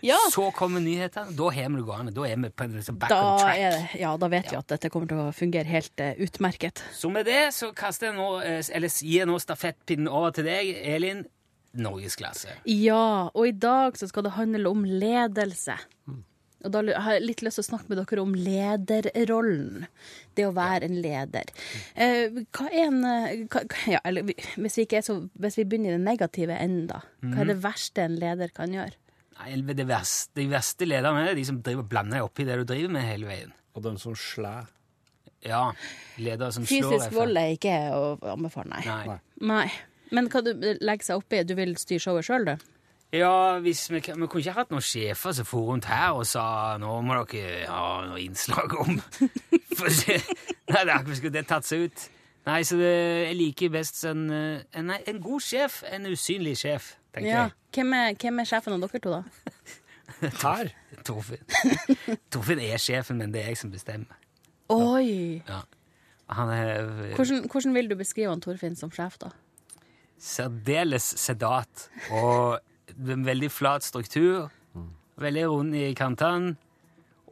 Ja. Så kommer nyhetene. Da har vi det gående. Da er vi på en liksom back Da, on track. det, ja, da vet vi at dette kommer til å fungere helt uh, utmerket. Så med det så kaster jeg nå, eh, eller gir jeg nå stafettpinnen over til deg, Elin. Norgesklasse. Ja, og i dag så skal det handle om ledelse. Og da har jeg litt lyst til å snakke med dere om lederrollen. Det å være en leder. Eh, hva er en eh, hva, ja, eller, hvis, vi ikke er så, hvis vi begynner i det negative enda, hva er det verste en leder kan gjøre? Nei, det verste, de verste lederne er de som driver blander oppi det du driver med hele veien. Og de som slår. Ja, ledere som slår Fysisk deg for- vold er ikke å anbefale, nei. Nei. nei. Men hva du legger seg oppi? Du vil styre showet sjøl, du? Ja, vi, vi kunne ikke hatt noen sjefer som for rundt her og sa nå må dere ha noe innslag om For Nei, det er skulle det tatt seg ut. Nei, så det, jeg liker best en, eh, en, en god sjef, en usynlig sjef, tenker Ja. jeg. Hvem er, hvem er sjefen av dere to, da? Tar. Torfinn. Torfinn er sjefen, men det er jeg som bestemmer. Oi! Ja. Han er eh, Hvordan, hvordan vil du beskrive han Torfinn som sjef, da? Særdeles sedat og en veldig flat struktur. Veldig rund i kantene.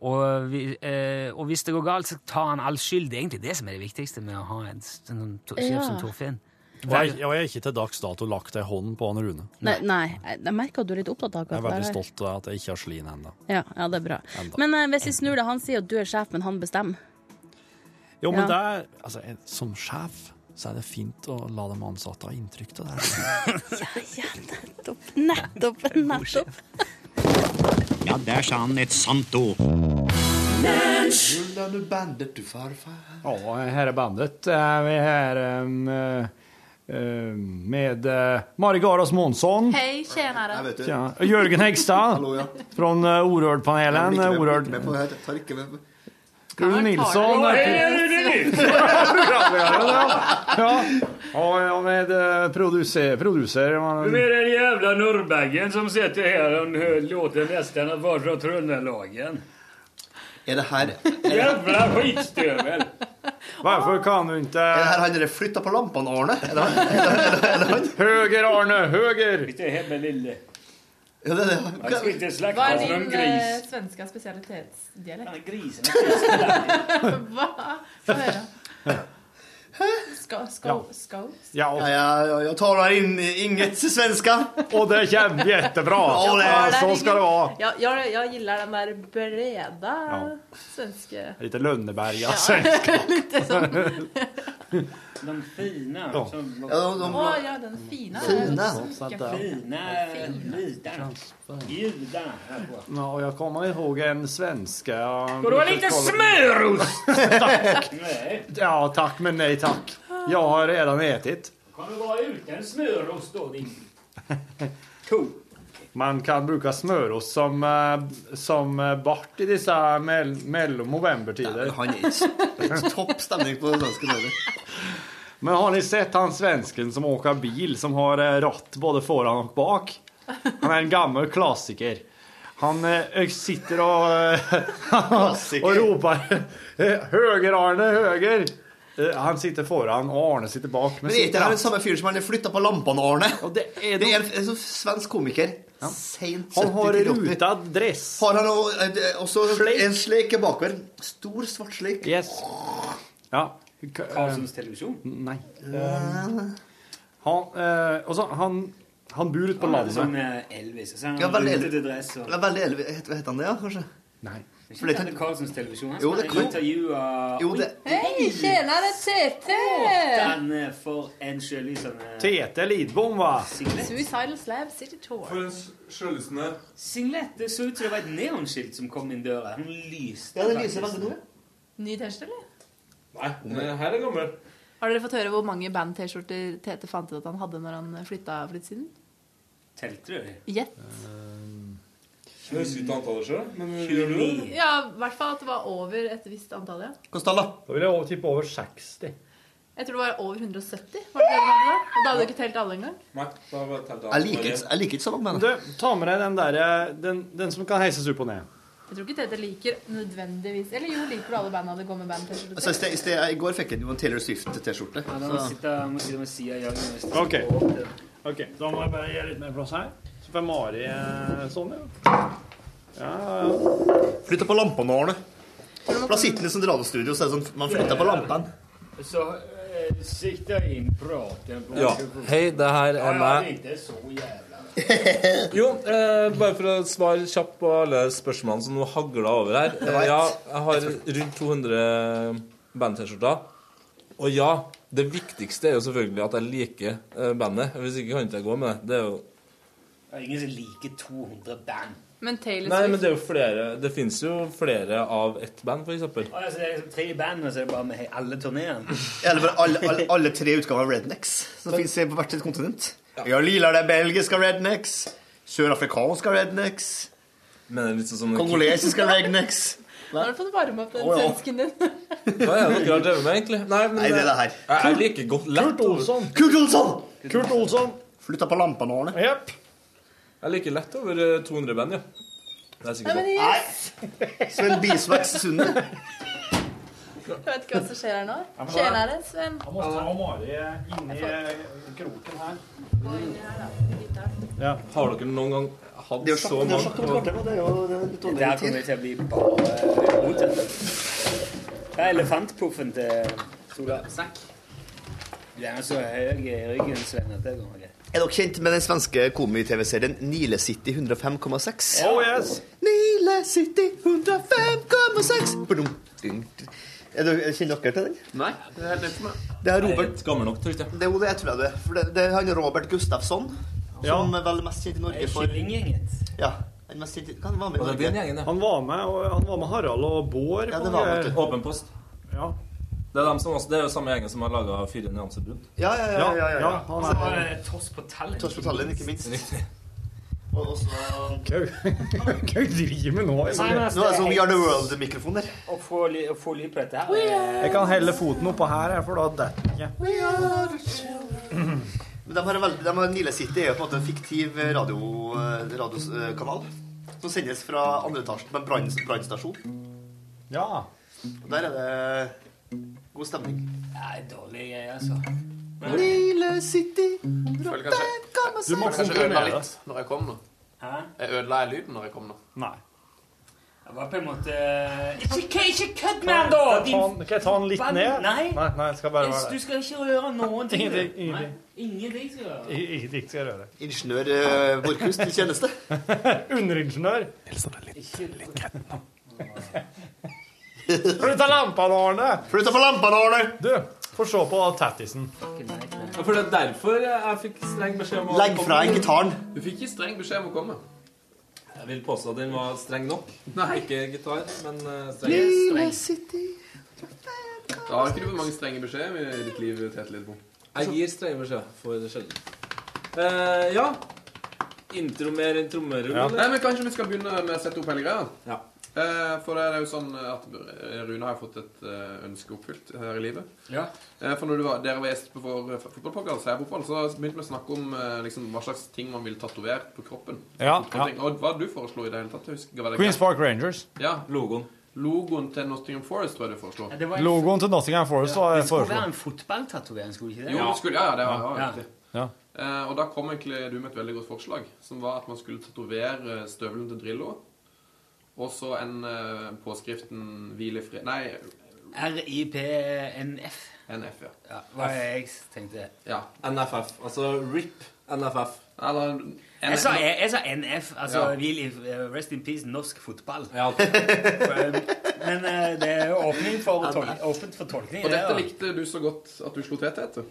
Og, vi, eh, og hvis det går galt, så tar han all skyld. Det er egentlig det som er det viktigste med å ha en sånn sjef som Torfinn. Og jeg, og jeg har ikke til dags dato lagt ei hånd på han Rune. Nei, nei, jeg merker at du er litt opptatt av Jeg er veldig der. stolt av at jeg ikke har slin ennå. Ja, ja, det er bra. Enda. Men eh, hvis vi snur det, han sier at du er sjef, men han bestemmer. Jo, men Ja. det er, altså, en- som sjef så er det fint å la de ansatte ha inntrykk av det. Ja, ja, nettopp. Nettopp. nettopp. Ja, der sa han et sant ord. Rulla nu bandet du farfar. Ja, her er bandet. Eh, Vi är här ehm, eh, eh, med eh, Mari Garos Månsson. Hej, tjenare. Ja, Jörgen Häggstad Orørd-panelen. från Rune Nilsson. Ja, Ja, ja, med eh, producer. producer. Du är den jävla norrbaggen som sitter här och låter nästan vara från Trøndelagen. Er det her Jævla skitstøvel! Hvorfor kan du ikke Er det her han där flyttar på lampene, Arne? Høger, det, är det, är det han? Höger Arne, Høger! Inte hjemme, lille. Ja, det, det. Är som en din gris. svenske spesialitetsdialekt? Hva? Grisen Va? Få høre. Ska, ska, ska. Ja, ja, ja, jag talar in inget svenska. Och det känns jättebra. Ja, det Ja, är- så ska det vara. Ja, jag, jag gillar den där breda Ja. svenska... Lite Lönneberga Ja. svenska. Lite som... De fina. Ja. Som, Ja, de, de, oh, ja, den fina. Fina. Fina, Fina bitarna. Judarna. Ja, jag kommer ihåg en svenska... Ska du ha lite smörost? tack! Nej. Ja, tack men nej tack. Jag har redan ätit. Kan du vara utan smörost då din ko? Man kan bruka smörost som, eh, som eh, bart i dessa mell mello novembertider. Han är topp stämning på svenska nu. Men har ni sett han svensken som åker bil som har eh, ratt både foran og bak? Han er en gammel klassiker. Han eh, sitter og Klassiker Og roper Høger Arne, höger! Eh, Han sitter foran, og Arne sitter bak. Men er det er den samme fyren som han flytta på lampene, Arne? det er, en, en sånn svensk komiker. Seint Han har 70-80. ruta dress. Har han eh, det- også en sleik bakover? Stor, svart sleik. Yes. Ja. Karlssons televisjon? Nei. Han, eh, også, han, han bor ute på landet. sånn eh, Elvis. Så han Ja, veldig Elvis. dress og Ja, veldig Elvis. Het het han det, ja, kanskje? Nei. Det er Ikke det Karlssons televisjon? Han Jo, skal det kan- Jo, det- Hei, tjenare TT! Den for en sjølysende Tete Lidbom, hva? Suicidal Slab City Tour. For en sjølysende Singlet. Det så ut som det var et neonskilt som kom inn døra. Den lyste. Ja, den lyser veldig nå. Ny T-skjorte, eller? Nei, her er gammel. Har dere fått høre hvor mange band-T-skjorter Tete fant ut at han hadde når han flytta for litt siden? Telte du? Gjett. Jeg husker ikke antallet sjøl, men gjør du det? Ja, i hvert fall at det var over et visst antall, ja. Hvilket da? Da vil jeg over- tippe over 60. Jeg tror det var over 170. Var det det det hadde? Og da hadde du ikke telt alle engang? Nei, da var det telt Jeg liker, ikke- jeg liker ikke så mange med Du, ta med deg den der, den, den som kan heises opp og ned. Jeg tror ikke Tete liker nødvendigvis Eller jo, liker du alle banda det går med Altså, i, band-T-skjorte? sted, i, sted, I går fikk jeg en Taylor Swift-T-skjorte. Ja, da må jeg sitte, må sitte med det Ok. Ok, Da må jeg bare gi litt mer plass her. Så får Mari eh, sånn, ja. Ja, ja. Flytta på lampene, Arne. Da sitter han i sånn radiostudio, så er det sånn Man flytter på lampene. Så eh, sikta in praten på Ja. Hei, det her er meg. Så Jo, eh, bare for å svare kjapt på alle spørsmålene som nå hagla over her. Eh, ja, jeg har rundt 200 band-T-skjorter. Og ja, det viktigste er jo selvfølgelig at jeg liker eh, bandet. Hvis ikke kan ikke jeg gå med det. Det er jo Det er ingen som liker 200 band. Men Taylor Nei, men det er jo flere Det fins jo flere av ett band, for eksempel. Å, altså, det er liksom tre band, og så er det bare med alle turneene. Eller bare alle, alle, alle tre utgaver av Rednecks som finnes på hvert sitt kontinent. Ja, Lila det er belgiske Rednecks. Sørafrikanske Rednecks. Men litt sånn som Kongolesiske Rednecks. Nå har du fått varme opp den Å, ja. svensken din. Hva er det dere har drevet med, egentlig? Nei, men Nei, det er det her. Jeg, jeg liker godt lett. Kurt Olsson. Kurt Olsson! Kurt Olsson. Flytta på lampene, Arne. Jepp. Jeg liker lett over eh, 200 band, ja. Det er Nei, sikkert men sant. yes. Sven Bisveks Sunde. Jeg vet ikke hva som skjer her nå. Tjenere, Sven. Han må ta Mari inni eh, kroken her. Ja. Har dere noen gang hatt Det jo så mange det er mange sjakk om kvarter, det er jo det litt dårlig Der kommer tid. det til å bli bare rot. Det er elefantpuffen til Sola Snakk. Du er så høy i ryggen, Sven, at det går ikke. Er dere kjent med den svenske komi-TV-serien Nile City 105,6? Oh yes. Nile City 105,6 Badum, ding, ding. Er dere- Kjenner dere til den? Nei, det er helt nytt for meg. Det er er Robert litt gammel nok, tror jeg. Det det jeg tror jeg det er. For det, det er han Robert Gustafsson, som er vel mest kjent i Norge for Kyllinggjengen. Ja. Han mest kjent han var med i Og det Norge? gjengen, ja. Han var med, og han var med Harald og Bård. Ja, på det var med. Åpen post. Ja. Det er, dem som også, det er jo samme gjengen som har laga Fire nyansebrun. Ja, ja, ja. ja, ja, ja. Ja, han er det Toss på Tallinn. Toss på Tallinn, ikke minst. Og så Hva driver med nå? Nei, men altså, Nå er det sånn We Are The World-mikrofoner. Og få, få på dette her Jeg kan helle foten oppå her, for da detter den ikke. We are the. Men de har, veldig, de har Nile City er jo på en måte en fiktiv radio, eh, radiokanal som sendes fra andre etasjen på en brann- brannstasjon. Ja. Og der er det god stemning. Det er dårlig greie, altså. Nile City Du må kanskje ødela komprimere. litt når jeg kom nå. Hæ? Jeg ødela jeg lyden når jeg kom nå. Nei. Det var på en måte Ikke, ikke kødd med han, da! Kan jeg ta Din den- kan jeg ta den litt Hva? ned? Nei. Nei, nei, skal bare være Du skal ikke røre noen ting. Ingenting, ingenting. Nei, Ingenting skal du gjøre. I- Ingenting skal jeg røre. Ingeniør uh, Borchhus til tjeneste. Underingeniør. Ikke av lampene, Arne! Flytta på lampene, Arne! Du, få se på tattisen. Ja, For det er derfor jeg fikk streng beskjed om å Legg fra deg gitaren. Du fikk ikke streng beskjed om å komme. Jeg vil påstå at den var streng nok. Nei. Ikke gitar, men eh, streng. Nile City Da har ikke du for mange strenge beskjeder i ditt liv, Tete Lidbom. Jeg gir streng beskjed for det sjelden. Uh, ja. Intro mer enn trommerull, Nei, men Kanskje vi skal begynne med å sette opp hele greia? Ja. Eh, for det er jo sånn at Rune har fått et eh, ønske oppfylt her i livet. Ja. Eh, for når du var, dere var gjest på vår fotballpodkast, så begynte vi å snakke om liksom, hva slags ting man ville tatovert på kroppen. Ja, ja. Og hva du foreslo i det hele tatt? Jeg husker, det Queens Park Rangers. Ja, Logoen. Logoen til Nottingham Forest tror jeg du foreslo. Ja, en- Logoen til Nottingham Forest var Det skulle være en fotballtatovering, skulle ikke det? Jo, det skulle, ja, ja, det var, Ja. riktig. Ja. Eh, og da kom egentlig du med et veldig godt forslag, som var at man skulle tatovere støvelen til Drillo. Og så en eh, påskriften 'Hvil i fred' Nei, RIPNF. NF, ja. Ja, hva jeg tenkte. Ja. NFF. Altså RIP NFF. Eller Jeg sa, jeg, jeg sa NF, altså Ja. hvil i eh, Rest in peace norsk fotball. Ja. Men eh, det er jo åpning for, tol åpent for tolkning. Og det, dette da. likte du så godt at du slo TT etter.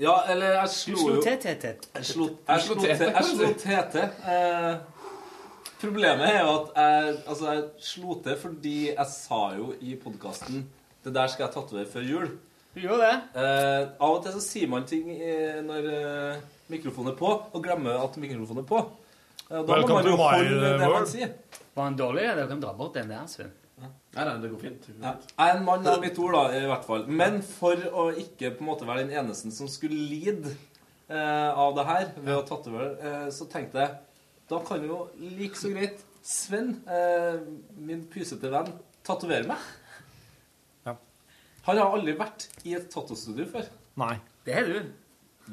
Ja, eller jeg Du slo slo jo til, til, til. Jeg slo, Du jeg slo jeg slo TT. tete. Eh, problemet er jo at jeg, altså jeg slo til fordi jeg sa jo i podkasten Det der skal jeg tatovere før jul. Du gjorde det? Eh, av og til så sier man ting eh, når eh, mikrofonen er på, og glemmer at mikrofonen er på. Eh, og da må Welcome man to jo my, holde det man sier. Var han dårlig? Dere kan dra bort den der, Sven. Nei, nei, det går fint. Det går Ja. fint. Jeg er en mann av mitt ord, da, i hvert fall. Men for å ikke på en måte være den eneste som skulle lide eh, av det her ved å tatovere, eh, så tenkte jeg da kan jo like så greit Sven, eh, min pysete venn, tatovere meg. Ja. Han har aldri vært i et tattoostudio før. Nei. Det har du.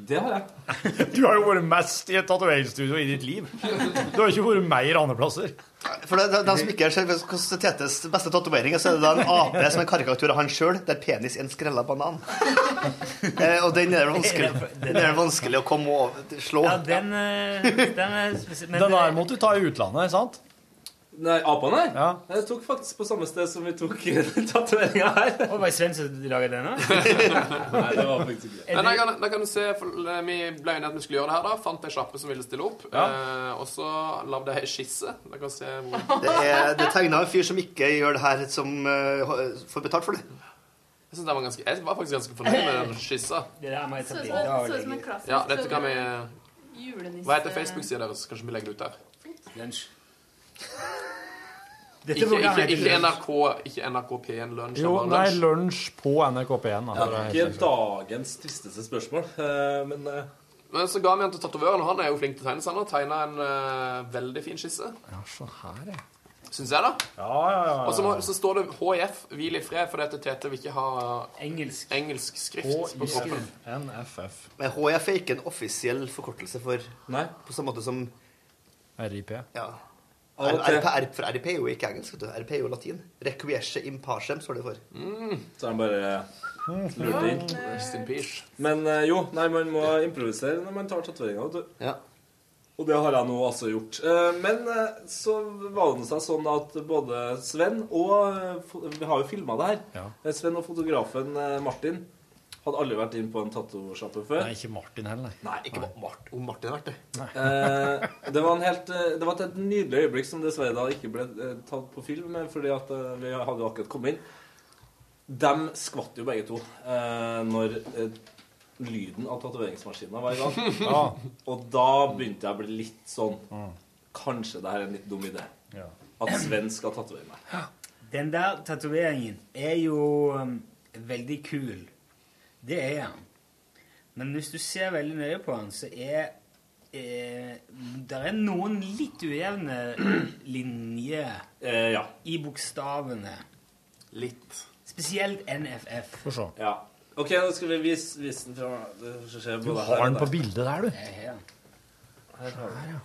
Det har jeg. Du har jo vært mest i et tatoveringsstudio i ditt liv. Du har ikke vært mer andre plasser. For det, det, Den som ikke er hvordan Tetes beste tatovering er, så er det da en ape som er karikatur av han sjøl, der penis er en skrella banan. eh, og den er det vanskelig, den er vanskelig å komme over slå. Ja, den, eh, den er spesiell. Men Den måtte du ta i utlandet, sant? Nei, apene her? Ja. Jeg tok faktisk på samme sted som vi tok tatoveringa her. Og var det Sven som laget den? Nei, det var faktisk ikke det. Men da kan, da kan du se, eh, Vi ble enige at vi skulle gjøre det her. da Fant ei sjappe som ville stille opp. Eh, og så lagde jeg ei skisse. Da kan se hvor Det er, det tegna en fyr som ikke gjør det her som uh, får betalt for det. Jeg, det var ganske, jeg var faktisk ganske fornøyd med den skissa. Det der må jeg ta Så ut bilde av. som- så ut som en klassisk Ja, dette kan vi julenisse... Hva heter Facebook-sida deres? Kanskje vi legger det ut der? Lunsj. Ikke, ikke, ikke NRK Ikke NRK P1 Lunsj. Jo, nei, lunsj. på NRK P1. da, ja, Ikke dagens tristeste spørsmål, eh, men eh, Men så ga vi han til tatovøren, og han er jo flink til å tegne. Så han har tegna en uh, veldig fin skisse. Ja, se her, ja. Syns jeg, da. Ja, ja, ja. Og så, må, så står det HIF, hvil i fred, fordi at Tete vil ikke ha Engelsk. engelsk skrift på kroppen. NFF. Men HIF er ikke en offisiell forkortelse for Nei. På samme måte som RIP. ja. RP, RP, for RP er jo ikke engelsk, vet du. RP er jo latin. Requiesce impasem står det for. så er han bare lurt inn. Rest in peace. Men eh, jo, nei, man må improvisere når man tar tatoveringa. Ja. Og det har jeg nå altså gjort. Eh, Men eh, så var det seg sånn at både Sven og Vi har jo filma det her. Ja. Sven og fotografen Martin hadde aldri vært inn på en tattosjappe før. Nei, ikke Martin heller. Nei, ikke Mart om Martin hadde vært det. Eh, det var en helt eh, Det var et nydelig øyeblikk som dessverre da ikke ble eh, tatt på film, fordi at eh, vi hadde jo akkurat kommet inn. De skvatt jo begge to eh, når eh, lyden av tatoveringsmaskina var i gang. Ja. Og da begynte jeg å bli litt sånn Kanskje det her er en litt dum idé. Ja. At Sven skal tatovere meg. Den der tatoveringen er jo um, veldig kul. Det er han. Men hvis du ser veldig nøye på han, så er eh, Det er noen litt ujevne linjer Eh, ja. i bokstavene. Litt. Spesielt NFF. Få se. ja. OK, nå skal vi vise, vise den fra Du har her den på der. bildet der, du. Har den. Her ja.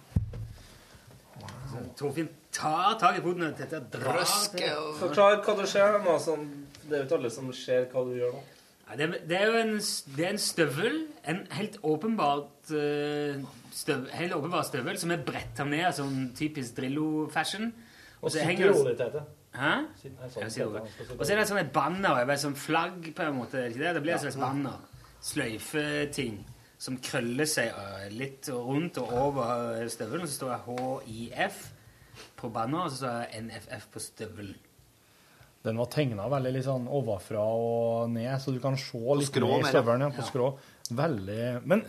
Torfinn tar tak i foten og dette drar Røske Forklar hva som skjer nå. Sånn, det er jo ikke alle som ser hva du gjør nå. Det, det er jo en, det er en støvel, en helt åpenbart støvel, helt åpenbar støvel som er bretta ned sånn typisk Drillo-fashion. Og så henger det Hæ? Ja, sitter. Og så er det et banner, et sånn flagg på en måte. det ikke det? Det blir et slags banner. Sløyfeting som krøller seg øh, litt rundt og over støvelen, og Så står det HIF på banneret, og så står det NFF på støvelen. Den var tegna veldig litt sånn ovenfra og ned, så du kan se litt skrå ned i støvelen ja. på Ja, skrå. Veldig Men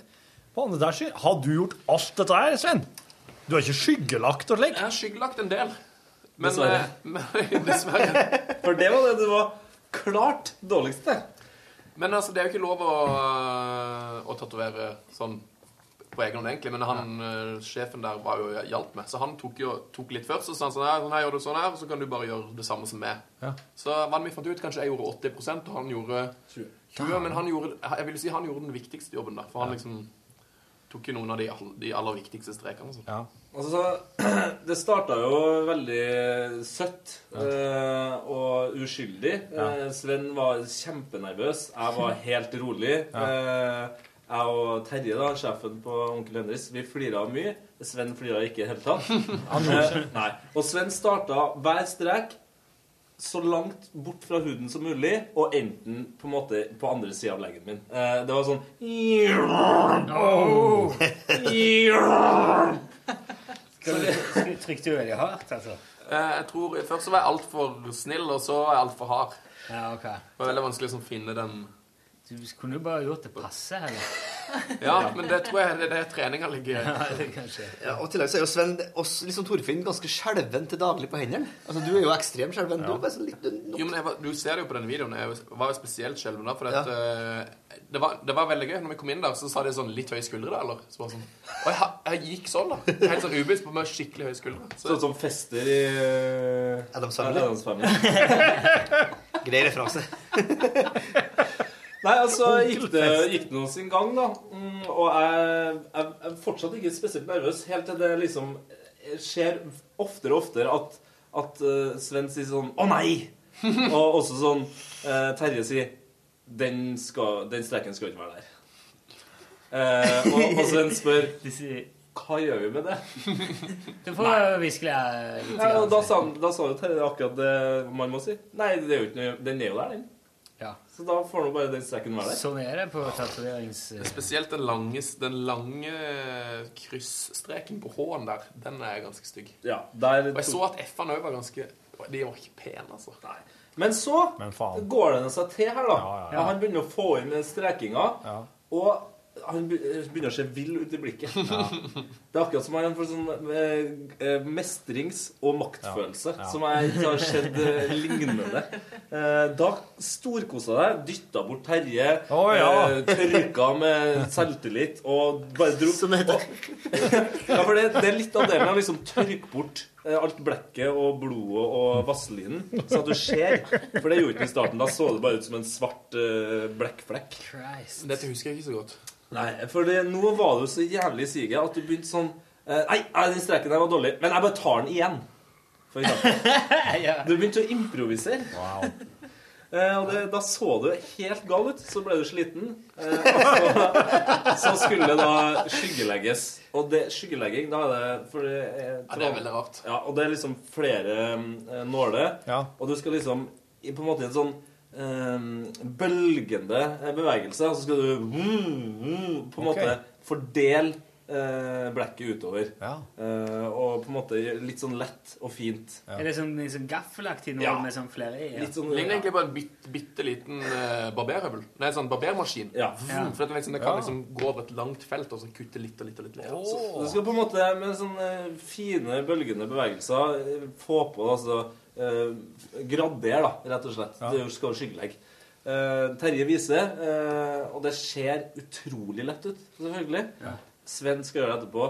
på andre der, har du gjort alt dette her, Sven? Du har ikke skyggelagt og slik? Jeg har skyggelagt en del. Men Dessverre. eh, men- Dessverre. For det var det du var klart dårligst til. Men altså, det er jo ikke lov å, å tatovere sånn på egen hånd, egentlig. Men han, ja. sjefen der var jo hjalp meg. Så han tok jo tok litt først. Så sa han sånn her, sånn her gjør du sånn her, og så kan du bare gjøre det samme som meg. Ja. Så hva vi fant ut, kanskje jeg gjorde 80% og han gjorde 20 Men han gjorde, jeg vil si han gjorde den viktigste jobben der. For han liksom tok jo noen av de, de aller viktigste strekene. og Ja. Altså, det starta jo veldig søtt eh, og uskyldig. Ja. Eh, Sven var kjempenervøs. Jeg var helt rolig. Eh, jeg og Terje, da, sjefen på Onkel Henris, vi flira mye. Sven flira ikke i det hele tatt. Han gjorde ikke. Eh, Nei. Og Sven starta hver strek så langt bort fra huden som mulig, og enten på en måte på andre sida av leggen min. Eh, det var sånn Trykte du veldig hardt, altså? Eh, Jeg tror Først så var jeg altfor snill, og så var jeg altfor hard. Ja, ok. Det var veldig vanskelig å liksom, finne den Du kunne jo bare gjort det passe, heller. Ja, men det tror jeg det er der treninga ligger. Ja, det. Ja, og i tillegg så er jo Sven også liksom Torfinn ganske skjelven til daglig på hendene. Altså, Du er jo ekstremt skjelven. Du er litt, så Jo, men jeg var, Du ser det jo på denne videoen. Jeg var jo spesielt skjelven da. For at, uh, det, var, det var veldig gøy. Når vi kom inn der, så sa de sånn litt høye skuldre, da, eller? Så var sånn, og jeg, jeg gikk sånn, da. Helt sånn ubevisst på meg skikkelig høye skuldre. Sånn som fester i uh, Adams Family. Adams Family. Grei referanse. Nei, altså gikk det, gikk det nå sin gang, da. Mm, og jeg, jeg, jeg er fortsatt ikke spesielt nervøs, helt til det liksom skjer oftere og oftere at, at eh, Sven sier sånn 'Å nei!' og også sånn eh, Terje sier den, skal, 'Den streken skal ikke være der'. Eh, og, og Sven spør hva gjør vi med det? Du får hviske litt. Ja, da sa, da sa jo Terje akkurat det man må si. Nei, det er jo ikke den er jo der, den. Ja. Så da får nå bare den streken være der. Sånn er det på tatoverings... Spesielt den lange, den lange kryssstreken på H-en der. Den er ganske stygg. Ja, der Og jeg så at F-ene òg var ganske De var ikke pene, altså. Nei. Men så går det seg til her, da. ja. Han begynner å få inn den strekinga, og han begynner å se vill ut i blikket. Det er akkurat som han får sånn eh, eh, mestrings- og maktfølelse, Ja. Ja. som jeg ikke har sett eh, lignende. Eh, da storkosa deg, dytta bort Terje, oh, ja. eh, tørka med selvtillit og bare dro Ja, for det, det er litt av delen av liksom tørke bort eh, alt blekket og blodet og vaselinen, så at du ser. For det gjorde ikke i starten. Da så det bare ut som en svart eh, blekkflekk. Dette husker jeg ikke så godt. Nei, for det, nå var du så jævlig i siget at du begynte sånn eh, Nei, nei, den streken der var dårlig, men jeg bare tar den igjen. For eksempel. Du begynte å improvisere. Eh, og det, da så du helt gal ut. Så ble du sliten. Eh, så, så skulle det da skyggelegges. Og det, skyggelegging, da er det for det er, Ja, det er veldig rart. Ja, og det er liksom flere eh, nåler. Og du skal liksom på en måte i en sånn bølgende eh, bevegelse, og så skal du mm, mm, på en måte fordele eh, blekket utover. Eh, og på en måte litt sånn lett og fint. Er det sånn, sånn gaffelaktig noe Ja. med sånn flere i? Ja. sånn- ligner egentlig på en bit, bitte liten uh, barberhøvel. Nei, sånn barbermaskin. Ja. Mm, For det, liksom, det kan Ja. liksom gå over et langt felt og så kutte litt og litt og litt. litt. Så Du skal på en måte med sånne fine, bølgende bevegelser få på altså, Gradere, da, rett og slett. Det skal skyggelegge. Eh, Terje viser, eh, og det ser utrolig lett ut, selvfølgelig. Sven skal gjøre det etterpå.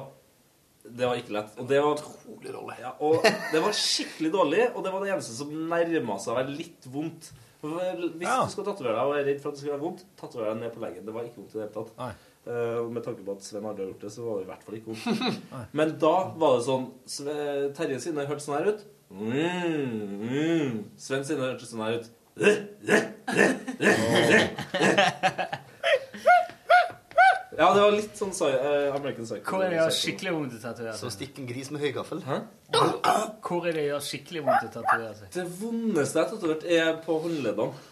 Det var ikke lett. Og det var utrolig dårlig. Ja, og det var skikkelig dårlig, og det var det eneste som nærma seg å være litt vondt. Hvis Hvis du skal tatovere deg og er redd for at det skal være vondt, tatover deg ned på leggen. Det var ikke vondt i det hele tatt. Eh, og med tanke på at Sven aldri har gjort det, så var det i hvert fall ikke vondt. Men da var det sånn Terje sine hørtes sånn her ut. Mm, mm. Sven sine hørtes sånn her ut. Ja, det var litt sånn psy- uh, American Psycho. Hvor er det gjør skikkelig vondt å tatovere Så stikk en gris med høy gaffel. Hæ? Hvor er det gjør skikkelig vondt å tatovere seg? Det vondeste jeg har tatovert, er på håndleddene.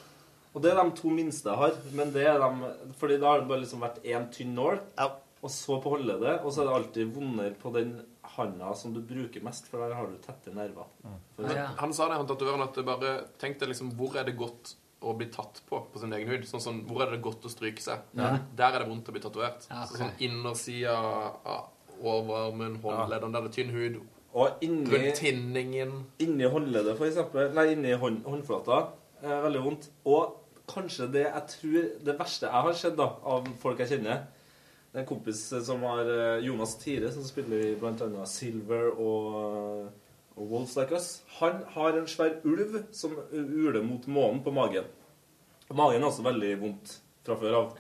Og det er de to minste jeg har. Men det er de, fordi da har det bare liksom vært én tynn nål, og så på håndleddet. Og så er det alltid vondere på den handa som du bruker mest, for der har du tette nerver. For ja. Han sa det, han tatoveren, at bare Tenk deg liksom hvor er det godt å bli tatt på på sin egen hud. Sånn, sånn, hvor er det godt å stryke seg? Ja. Der er det vondt å bli tatovert. Ja, Så sånn innersida av overarmen, håndleddene, der det er tynn hud. Og inni, tinningen. inni håndleddet, for eksempel. Nei, inni hånd, håndflata. Er veldig vondt. Og kanskje det jeg tror Det verste jeg har sett da, av folk jeg kjenner, Det er en kompis som har eh, Jonas Tire, som spiller i annet Silver og, og Wolves Like Us. Han har en svær ulv som uler mot månen på magen. Magen er også veldig vondt fra før av.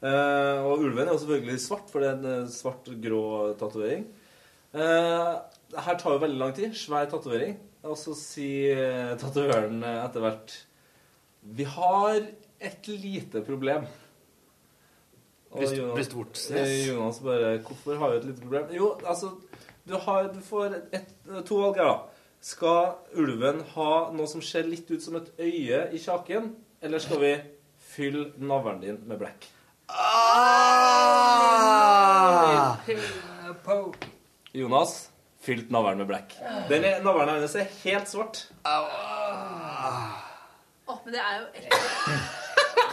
Eh, og ulven er jo selvfølgelig svart, for det er en eh, svart-grå tatovering. Eh, her tar jo veldig lang tid. Svær tatovering. Og så sier eh, tatovøren eh, etter hvert Vi har et lite problem. Og Bryst- Jonas- brystvortsnes. eh, Jonas bare Hvorfor har vi et lite problem? Jo, altså Du, har, du får et, to valg her, da. Skal ulven ha noe som ser litt ut som et øye i kjaken, eller skal vi fylle navlen din med blekk? Ah! Jonas fylt navlen med blekk. Den Navlen hennes er helt svart. Å, men det er jo ekkelt.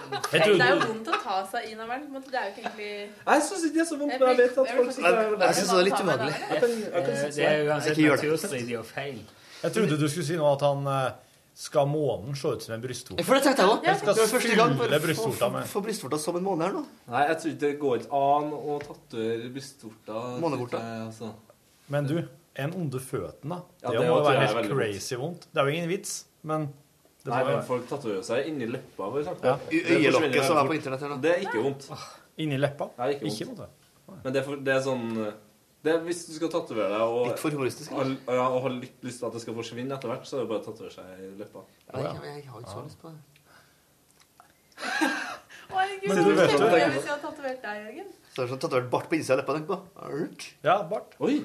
Jeg Det er jo vondt å ta seg i navlen. men Det er jo ikke egentlig Jeg syns ikke det er så vondt, men jeg vet at folk syns det er Jeg synes det er litt ubehagelig. Jeg jeg Det er uansett naturstridig og feil. Jeg trodde du skulle si noe at han eh, skal månen se ut som en brystvorte. For det tenkte jeg òg. Han skal fylle brystvorta med Få brystvorta som en måne her nå. Nei, jeg tror ikke det går ikke an å tatovere brystvorta. Månevorta. tror Altså. Men du, en onde føtten, da. Ja, det, det må jo være helt crazy vondt. Det er jo ingen vits, men det Nei, men folk tatoverer seg inni leppa, for eksempel. Ja. I Øyelokket som er på internett her nå. Det er ikke vondt. Inni leppa? Nei, ikke Ikke vondt. vondt, Men det er, for, det er sånn det er, Hvis du skal tatovere deg og, Litt for humoristisk, og, ja, og har litt lyst til at det skal forsvinne etter hvert, så er det bare å tatovere seg i leppa. Ja, jeg, jeg har ikke så lyst på det. Herregud, Men du vet jo- det. hvis jeg hadde tatovert deg, Jørgen. Så er det sånn tatovert bart på innsida av leppa. tenk på. Ja, bart. Oi!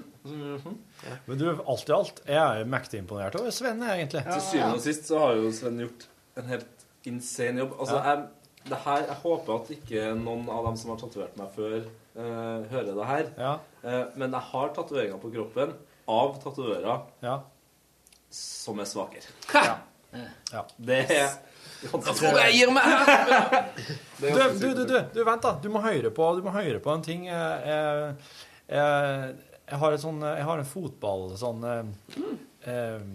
Men du, alt i alt, jeg er mektig imponert over Sven, egentlig. egentlig. Til syvende og sist så har jo Sven gjort en helt insane jobb. Altså, Ja. jeg, det her, jeg håper at ikke noen av dem som har tatovert meg før, uh, hører det her. Eh, men jeg har tatoveringer på kroppen av tatovører som er svakere. Ja. Det er Jeg tror jeg gir meg her! Du, du, du, du, du, vent da. Du må høre på, du må høre på en ting. Jeg, jeg, jeg, jeg har, et sånn, jeg har en fotball sånn eh, eh,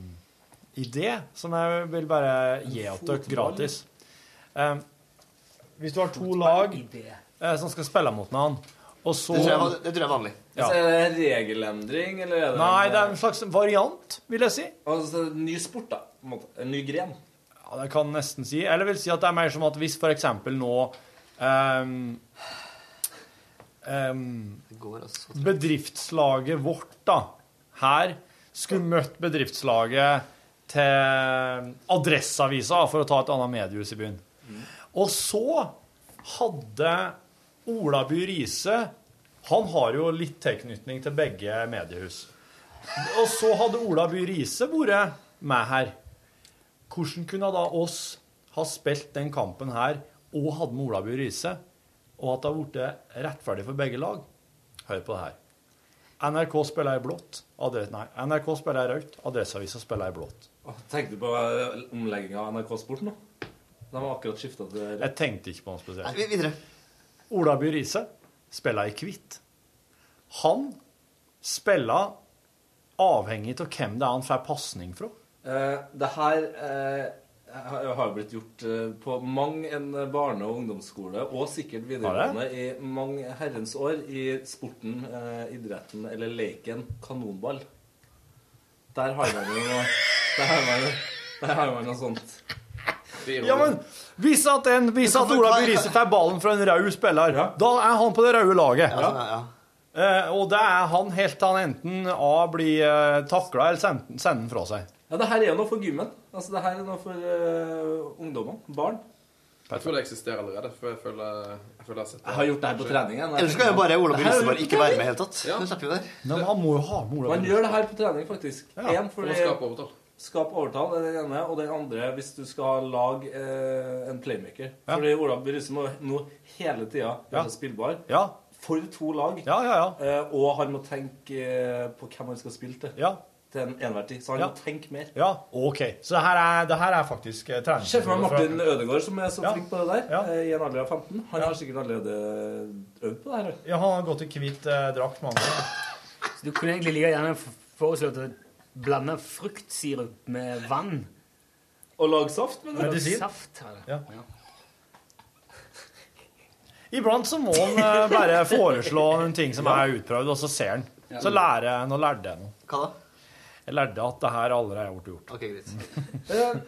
idé som jeg vil bare gi dere gratis. Eh, hvis du har to lag eh, som skal spille mot hverandre, og så Det tror jeg, det tror jeg er vanlig. Ja. Så er det en regelendring, eller er det Nei, det er en slags variant, vil jeg si. Altså, ny sport, da. En ny gren. Ja, det kan nesten si. Eller vil si at det er mer som at hvis for eksempel nå ehm, ehm, bedriftslaget vårt, da, her, skulle møtt bedriftslaget til Adresseavisa, for å ta et annet mediehus i byen. Og så hadde Ola By Riise Han har jo litt tilknytning til begge mediehus. Og så hadde Ola By Riise vært med her. Hvordan kunne da oss ha spilt den kampen her og hadde med Ola By Riise, og at det har blitt rettferdig for begge lag? Hør på det her. NRK spiller i blått. Adre nei, NRK spiller i rødt. Adresseavisa spiller i blått. Tenkte du på eh, omlegginga av NRK Sport nå? De har akkurat skifta til Jeg tenkte ikke på noe spesielt. Nei, videre. Olaby Riise spiller i hvitt. Han spiller avhengig av hvem det er han får pasning fra. Eh, det her eh, har har blitt gjort eh, på mang en barne- og ungdomsskole, og sikkert videregående, i mange herrens år i sporten, eh, idretten eller leken kanonball. Der har man jo noe Der har man jo der har man noe sånt. Ja, men Hvis at, en, hvis at Ola By Riise får ballen fra en rød spiller, da er han på det røde laget. Eh, og det er han helt til han enten A blir uh, takla eller sender den fra seg. Ja, det her er jo noe for gymmen. Altså, det her er noe for uh, ungdommene. Barn. Jeg tror det eksisterer allerede. For jeg føler jeg, føler jeg har. Jeg har gjort det her på trening. Ellers skal jo bare Ola bare ikke være med i det hele tatt. Ja. Nå slipper vi der. Men han må jo ha Ola Man gjør det her på trening, faktisk. Ja. En For å skape overtall. Skap overtall er den ene, og den andre hvis du skal lage eh, en playmaker. Ja. Fordi Ola By må nå hele tida være Ja. spillbar Ja. for to lag. Ja, ja, ja. Eh, og han må tenke eh, på hvem han skal spille til. Ja. Til en enhver tid. Så han Ja. må tenke mer. Ja, OK. Så det her er, det her er faktisk eh, trening. Se for meg Martin Ødegaard, som er så Ja. flink på det der, Ja. eh, i en alder av 15. Han har sikkert allerede øvd på det her. Ja, han har gått i hvit eh, drakt med andre. Så du kunne egentlig like gjerne foreslått å blande fruktsirup med vann. Og lage saft, men Medisin? Saft, her. Ja. Iblant så må han eh, bare foreslå noen ting som er utprøvd, og så ser han. Så lærer en og lærte det noe. Hva da? Jeg lærte at det her allerede er blitt gjort. Ok, greit. Eh,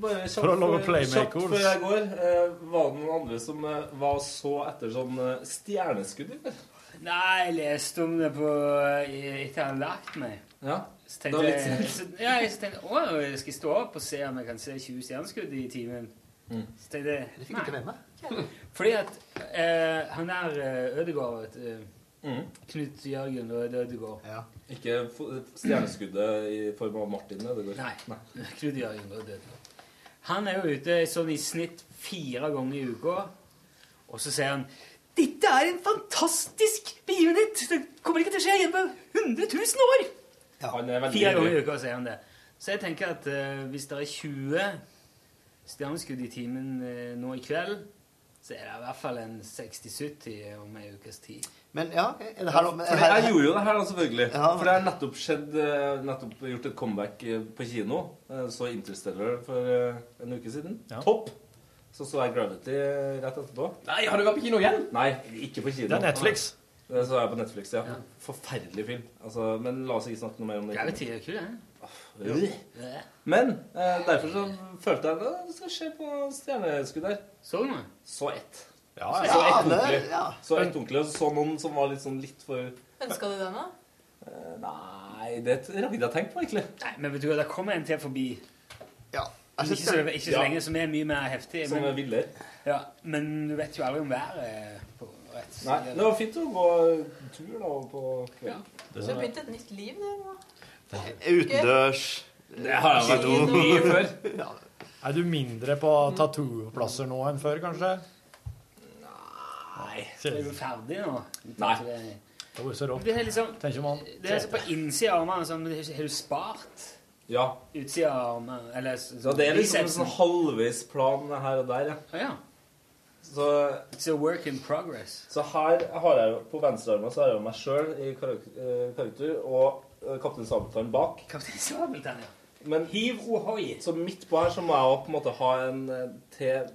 Bare kjapt For å lage playmakers. kjapt før jeg går, eh, var det noen andre som eh, var så etter sånn stjerneskudd? Eller? Nei, jeg leste om det på etter han lagt meg. Ja. Så Det tenkte var jeg, litt- så, ja, jeg tenkte å, jeg skal stå opp og se om jeg kan se 20 stjerneskudd i timen. Så tenkte jeg Det fikk jeg ikke med meg. Fordi at eh, han der Ødegaard, Mm. Knut Jørgen og Ødegaard. Ikke fo- stjerneskuddet i form av Martin Ødegaard? Nei. Knut Jørgen og Ødegaard. Han er jo ute sånn i snitt fire ganger i uka, og så sier han dette er en fantastisk begivenhet! Det kommer ikke til å skje igjen på 100 000 år! Han er veldig Fire ganger i uka sier han det. Så jeg tenker at uh, hvis det er 20 stjerneskudd i timen uh, nå i kveld, så er det i hvert fall en 60-70 om ei ukes tid. Men ja, er det her noe For jeg gjorde jo det her, da, selvfølgelig. Ja. For det har nettopp skjedd eh, Nettopp gjort et comeback eh, på kino. Eh, Så Interstellar for en uke siden. Topp! Så så jeg Gravity rett etterpå. Nei, har du vært på kino igjen? Nei, ikke på kino. Det er Netflix. Det så jeg på Netflix, ja. Forferdelig film. Altså, men la oss ikke snakke noe mer om det. Gravity er kul, det. Ja. Men eh, derfor så følte jeg at det skal skje på stjerneskudd her. Så du noe? Så ett. Ja, så ja, ett ordentlig. ja. Så ett ordentlig, og så så noen som var litt sånn litt for Ønska du den, da? Eh, Nei, det ragde jeg tenkt på, egentlig. Nei, men vet du hva, det kommer en til forbi. Ja. Ikke så, ikke så Ja. lenge, som er mye mer heftig. Som er villere. Ja, men du vet jo aldri om været er på rett side. Nei, det var fint å gå tur da på kvelden. Du har begynt et nytt liv, du nå. Utendørs. Det har jeg vært Kino. mye før. Ja. Er du mindre på tattoo-plasser nå enn før, kanskje? Nei. Det er jo ferdig nå. Nei. Det, var så rått. det er liksom Tenker man Det er så på innsida av armene sånn, Har du spart Ja. utsida av armene? Eller så, ja, det er liksom en sånn halvveis plan her og der, ja. Ah, ja. Så, It's a work in progress. så her har jeg på venstrearmen så har jeg meg sjøl i eh, karakter og eh, Kaptein Sabeltann bak. Kaptein Sabeltann, ja. Men Hiv ohoi. Så midt på her så må jeg på en måte ha en eh, til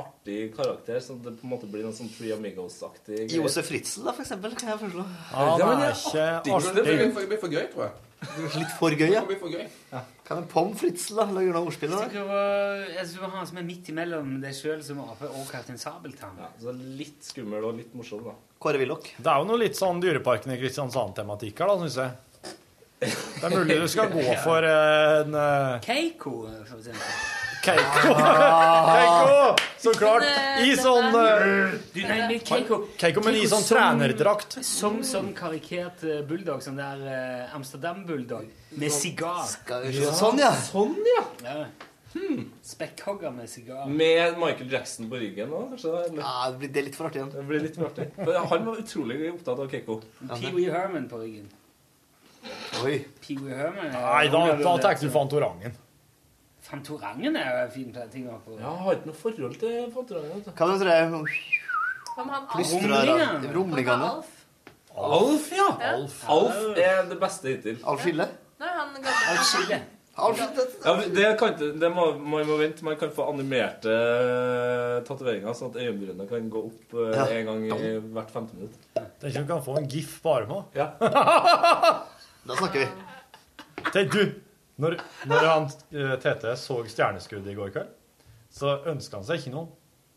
artig karakter, så det på en måte blir noe sånn Three Amigos-aktig. Josef Fritzel, da, for eksempel, kan jeg foreslå. Ja, det det det er ikke artig. Det blir for, for gøy, tror jeg. Litt for gøy, ja. For gøy. Hva med Pom Fritzel da? Lager noe ordspill? Jeg synes det var- han som er midt imellom deg sjøl som ape og Kaptein Sabeltann. Ja, så litt skummel og litt morsom, da. Kåre Willoch. Det er jo noe litt sånn Dyreparken i Kristiansand-tematikk her, da, syns jeg. Det er mulig du skal gå for en uh, Keiko, for eksempel. Keiko. Keiko! Så klart. I eh, sånn eh, Du, nei, men Keiko Keiko, men i sånn trenerdrakt. Som sånn karikert eh, bulldog, sånn der eh, Amsterdam-bulldog med sigar. Sånn, ja. Sånn, ja! Ja. Spekkhogger med sigar. Med Michael Jackson på ryggen òg, kanskje? Ja, det blir, det er litt for artig. Det blir litt for artig. For Han var utrolig opptatt av Keiko. Pee-wee Herman på ryggen. Oi. Pee-wee Herman er- Nei, da, da tar du Fantorangen. Fantorangen er jo en fin ting å på. Ja, jeg har ikke noe forhold til Fantorangen. du. Hva er det? Hva med han Alf? Rumlingene. Alf? Alf, ja! Alf. Alf er det beste hittil. Alf Skille? Nei, han Alf Skille. Det, Ja, det, kan ikke, det må man må vente. Man kan få animerte uh, tatoveringer, sånn at øyenbrynene kan gå opp eh, Ja. en gang i hvert femte minutt. Tenk om du kan få en gif på armen. Ja. Da snakker vi. Tenk, du, når, når han, TT Tete så stjerneskuddet i går kveld, så ønska han seg ikke noe.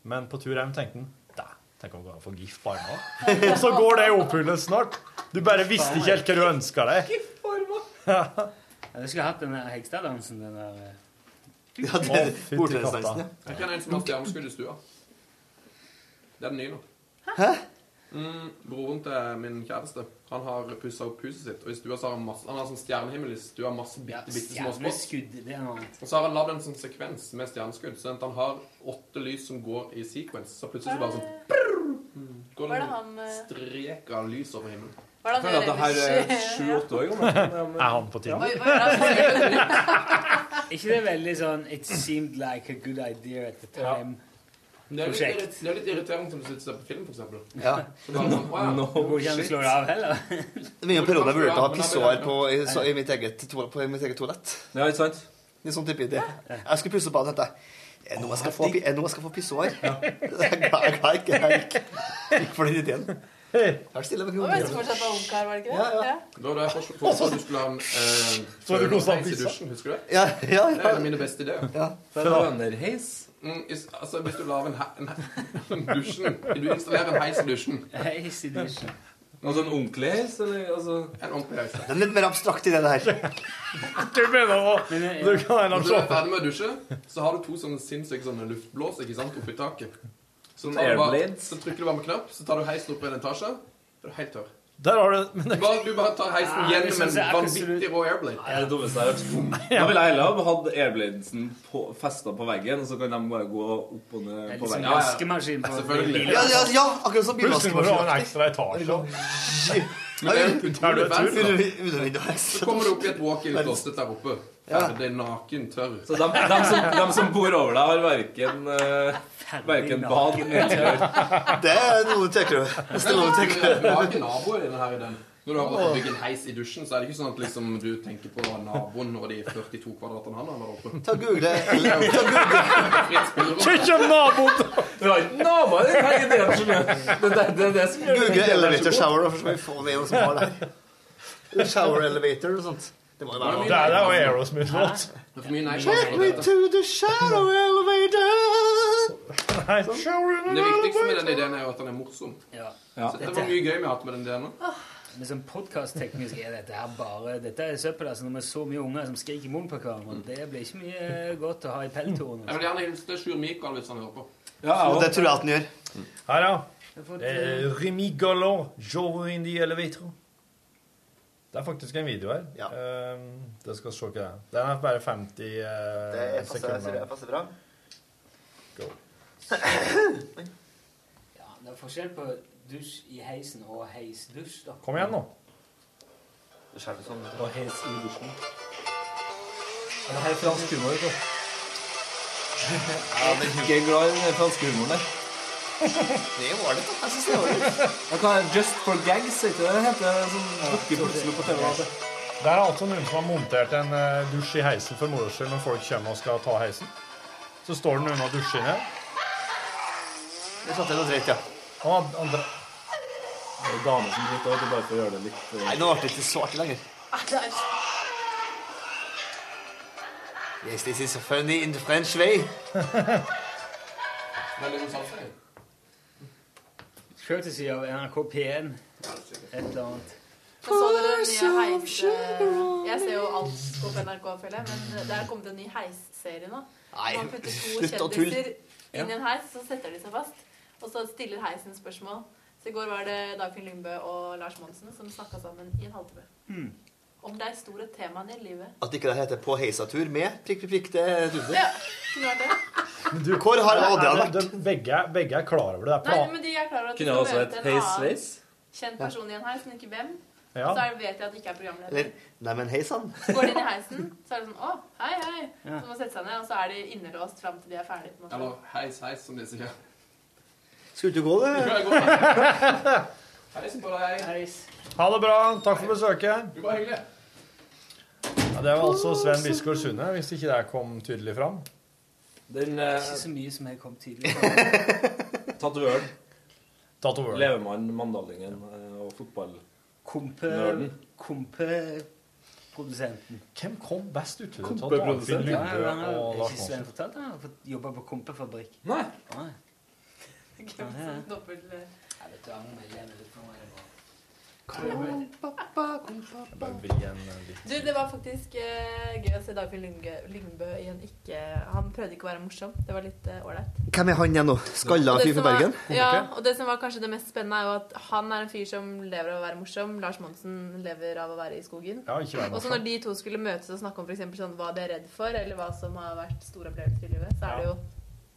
Men på tur hjem tenkte han "Dæ, Tenk om han kan få gif på armen. Og så går det i oppfyllelse snart. Du bare visste ikke helt hva du ønska deg. Ja, du skulle hatt den der Hegstad-dansen. Den der eh, Ja, det er fytti bordtennisdansen, ja. Jeg kjenner en som har stjerneskudd i stua. Det er den nye nå. Hæ? Mm, broren til min kjæreste Han har pussa opp huset sitt. Og i stua så har han masse Han har sånn stjernehimmel i stua. Masse bitte, bitte små annet. Og så har han lagd en sånn sekvens med stjerneskudd. Sånn at han har åtte lys som går i sequence. Så plutselig så bare sånn brrr, Går det det en han eh, strek av lys over himmelen. Jeg det føler at det her er sju-åtte år gammel. Er han på tiden? Ikke det veldig sånn It seemed like a good idea at the time. Det er, litt, Prosjekt. det er litt irriterende som du sitter på film, eksempel. Ja. Nå bare sånn, «Å ja, går ikke an å slå det av heller. Er mye perioder jeg vurderte å ha pissoar på, i, så, i mitt eget, på mitt eget toalett. Ja, ikke sant? Litt sånn type idé. Jeg skulle det, tenkte jeg. Er det noe jeg skal få, jeg få pissoar? Jeg er jeg er ikke jeg gikk for den ideen. Her stiller jeg meg å fortsatt på ungkar, var det ikke det? Ja, ja. Da det jeg at du skulle ha en eh, i dusjen, husker du det? Ja, ja, ja. Det er en av mine beste ideer. Ja. Fønerheis? Mm, is- altså, hvis du lager en, en, en, dusjen Du installerer en heis i dusjen. Heis i dusjen. Altså en ordentlig heis, eller? Altså... En ordentlig heis. Det er litt mer abstrakt i det der. Du mener å eh, Du kan ha en Når du er ferdig med å dusje, så har du to sånne sinnssyke sånne luftblås ikke sant, oppi taket. Så, Sånn airblades? så trykker du bare med knapp, så tar du heisen opp i en etasje. Da er du helt tørr. Der har du men det... bare, du bare tar heisen Ja, gjennom en vanvittig rå airblade. Det er det dummeste jeg har hørt. Da ville jeg heller ha hatt airbladesen festa på veggen, og så kan de bare gå opp og ned Det er på liksom veggen. vaskemaskin på. Ja, ja, ja akkurat som Plutselig må du ha en ekstra etasje. Men det er. Så kommer du opp i et walk-in closet der oppe. Ferdig naken, tørr. Så de, de, som, de som bor over deg, har verken, uh, verken bad eller Det er noe du tenker over. Det er noen du tenker Du over. har ikke naboer i denne her ideen. Når du har gått og bygd en heis i dusjen, så er det ikke sånn at liksom, du tenker på naboen og de 42 kvadratene han har der oppe. Ta google. eller- Ta og google. Ikke naboen! Du har ikke naboer i denne ideen, skjønner du. Er Google elevator shower, for så vi får med oss hva det er. Shower elevator og sånt. Det må jo være Det er jo Aerosmith-låt. Er. Take me to the shadow elevator. Nei, shower Det viktigste med den ideen er jo at den er morsom. Ja. Ja. Så det var mye gøy vi har hatt med den ideen. nå. Men sånn podcastteknisk er dette her bare Dette er søppel altså, når vi er så mye unger som skriker i munnen på hverandre. Det blir ikke mye godt å ha i peltoren. Jeg vil gjerne hilse til Sjur Mikael hvis han hører på. Ja, Og det tror jeg at han gjør. Her, ja. Det eh, er Galland, Joe in the elevator. Det er faktisk en video her. Ja. Ehm, det skal se hva det er. Den er bare 50 eh, Det passer, sekunder. det passer bra. Go. ja, det er forskjell på dusj i heisen og heisdusj, da. Kom igjen, nå. Det skjer sånn. Og heis i dusjen. Det her er fransk humor, vet du. Jeg er ikke glad i den franske humoren der. Det var det, da. Jeg synes det var det. Kan Just for gags, ikke det heter? Som dukker plutselig på TV. da. Det er altså noen som har montert en eh, dusj i heisen for moro skyld når folk kommer og skal ta heisen. Så står den unna og dusjer inni her. Det satte jeg noe dritt, ja. Og andre Det er dame som sitter der bare for å gjøre det litt eh, Nei, nå ble det ikke så artig lenger. Yes, this is funny in the French way. Veldig god salsa. Courtesy av NRK P1. Et eller annet. Men så dere den nye heis... Jeg ser jo alt på NRK, føler jeg, men det er kommet en ny heisserie nå. Nei, Man putter to kjendiser inn i en heis, så setter de seg fast. Og så stiller heisen spørsmål. Så i går var det Dagfinn Lyngbø og Lars Monsen som snakka sammen i en halvtime. Hmm. Om de store temaene i livet. At ikke det heter På heisatur med prikk, prikk, prikk, det trodde Ja, jeg. vært det. Men du, Hvor har Adrian vært? det- de- begge, begge er klar over det. Det Nei, men de er klar over at Kunne skal også hett annen kjent person i en heis, men ikke hvem. Ja. Så vet jeg at det ikke er programleder. Eller Nei, men hei sann. Går de inn i heisen, så er det sånn Å, hei, hei. Ja. Så må man sette seg ned, og så er de innelåst fram til de er ferdige. Eller heis, heis, som de sier. Skulle du gå, Du. Heisen på deg. Heis. Ha det bra. Takk for besøket. Du var hyggelig. Ja, det var altså Sven Biskård Sunde, hvis ikke det kom tydelig fram. Den eh, Ikke så mye som jeg kom tidlig på. Tatovøren. Tatovøren. Levemann, mandalingen eh, og fotball. Kompe... Nerden. Kompeprodusenten. Hvem kom best ut det? Kompeprodusent. Ja, Ja, ja, ja. Er ikke Sven fortalt han har jobba på kompefabrikk? Nei. Nei. Hvem som dobbelt... Du, det var faktisk eh, gøy å se Dagfinn Lyngbø, Lyngbø i en ikke Han prøvde ikke å være morsom. Det var litt eh, ålreit. Hvem er han igjen nå? Skalla fyr fra Bergen? Ja, og det som var kanskje det mest spennende, er jo at han er en fyr som lever av å være morsom. Lars Monsen lever av å være i skogen. Ja, ikke Og så når de to skulle møtes og snakke om for eksempel sånn, hva de er redd for, eller hva som har vært store opplevelser i livet, så er det jo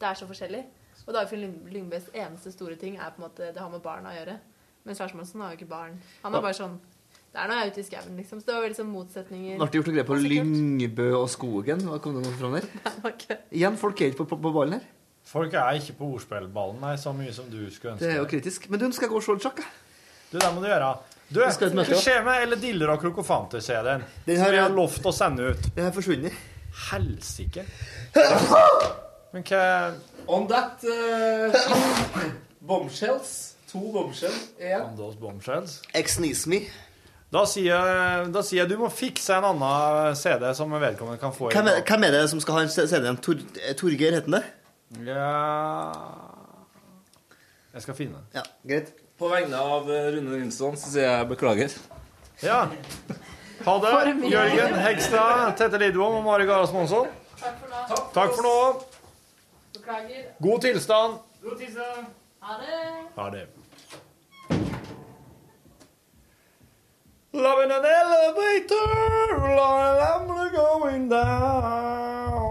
Det er så forskjellig. Og Dagfinn Lyng- Lyngbøs eneste store ting er på en måte det har med barna å gjøre. Men Lars Monsen har jo ikke barn. Han er bare sånn Det er når jeg er ute i skauen, liksom. Så det var veldig sånn motsetninger. Ble det gjort noe grep på Lyngbø og Skogen? Hva kom det noe fram der? Igjen, folk er ikke på, på, på ballen her. Folk er ikke på ordspillballen nei, så mye som du skulle ønske. Det er jo kritisk. Men du, nå skal jeg gå og se litt sjakk, jeg. Du, det må du gjøre. Du, Vi skal ut med hva skjer med Elle Diller og Krokofanter-CD-en? Som vi har lovt å sende ut. Den har forsvunnet. Helsike. Men hva On that uh, Bombshells. To bombshells. Én. On those bombshells. Ex-Nismi. Da sier, jeg, da sier jeg du må fikse en annen CD som vedkommende kan få. Hvem er, hvem er det som skal ha en CD igjen? Tor, eh, Torgeir heter han det? Ja Jeg skal finne den. Ja, greit. På vegne av eh, Rune Nilsson så sier jeg beklager. Ja. Ha det. Jørgen Hegstad, Tette Lidbom og Mari Garas Monsson. Takk for nå. Takk for nå. Beklager. God tilstand. God tilstand. Ha det. Ha det. Love in an elevator, Lord, I'm going down.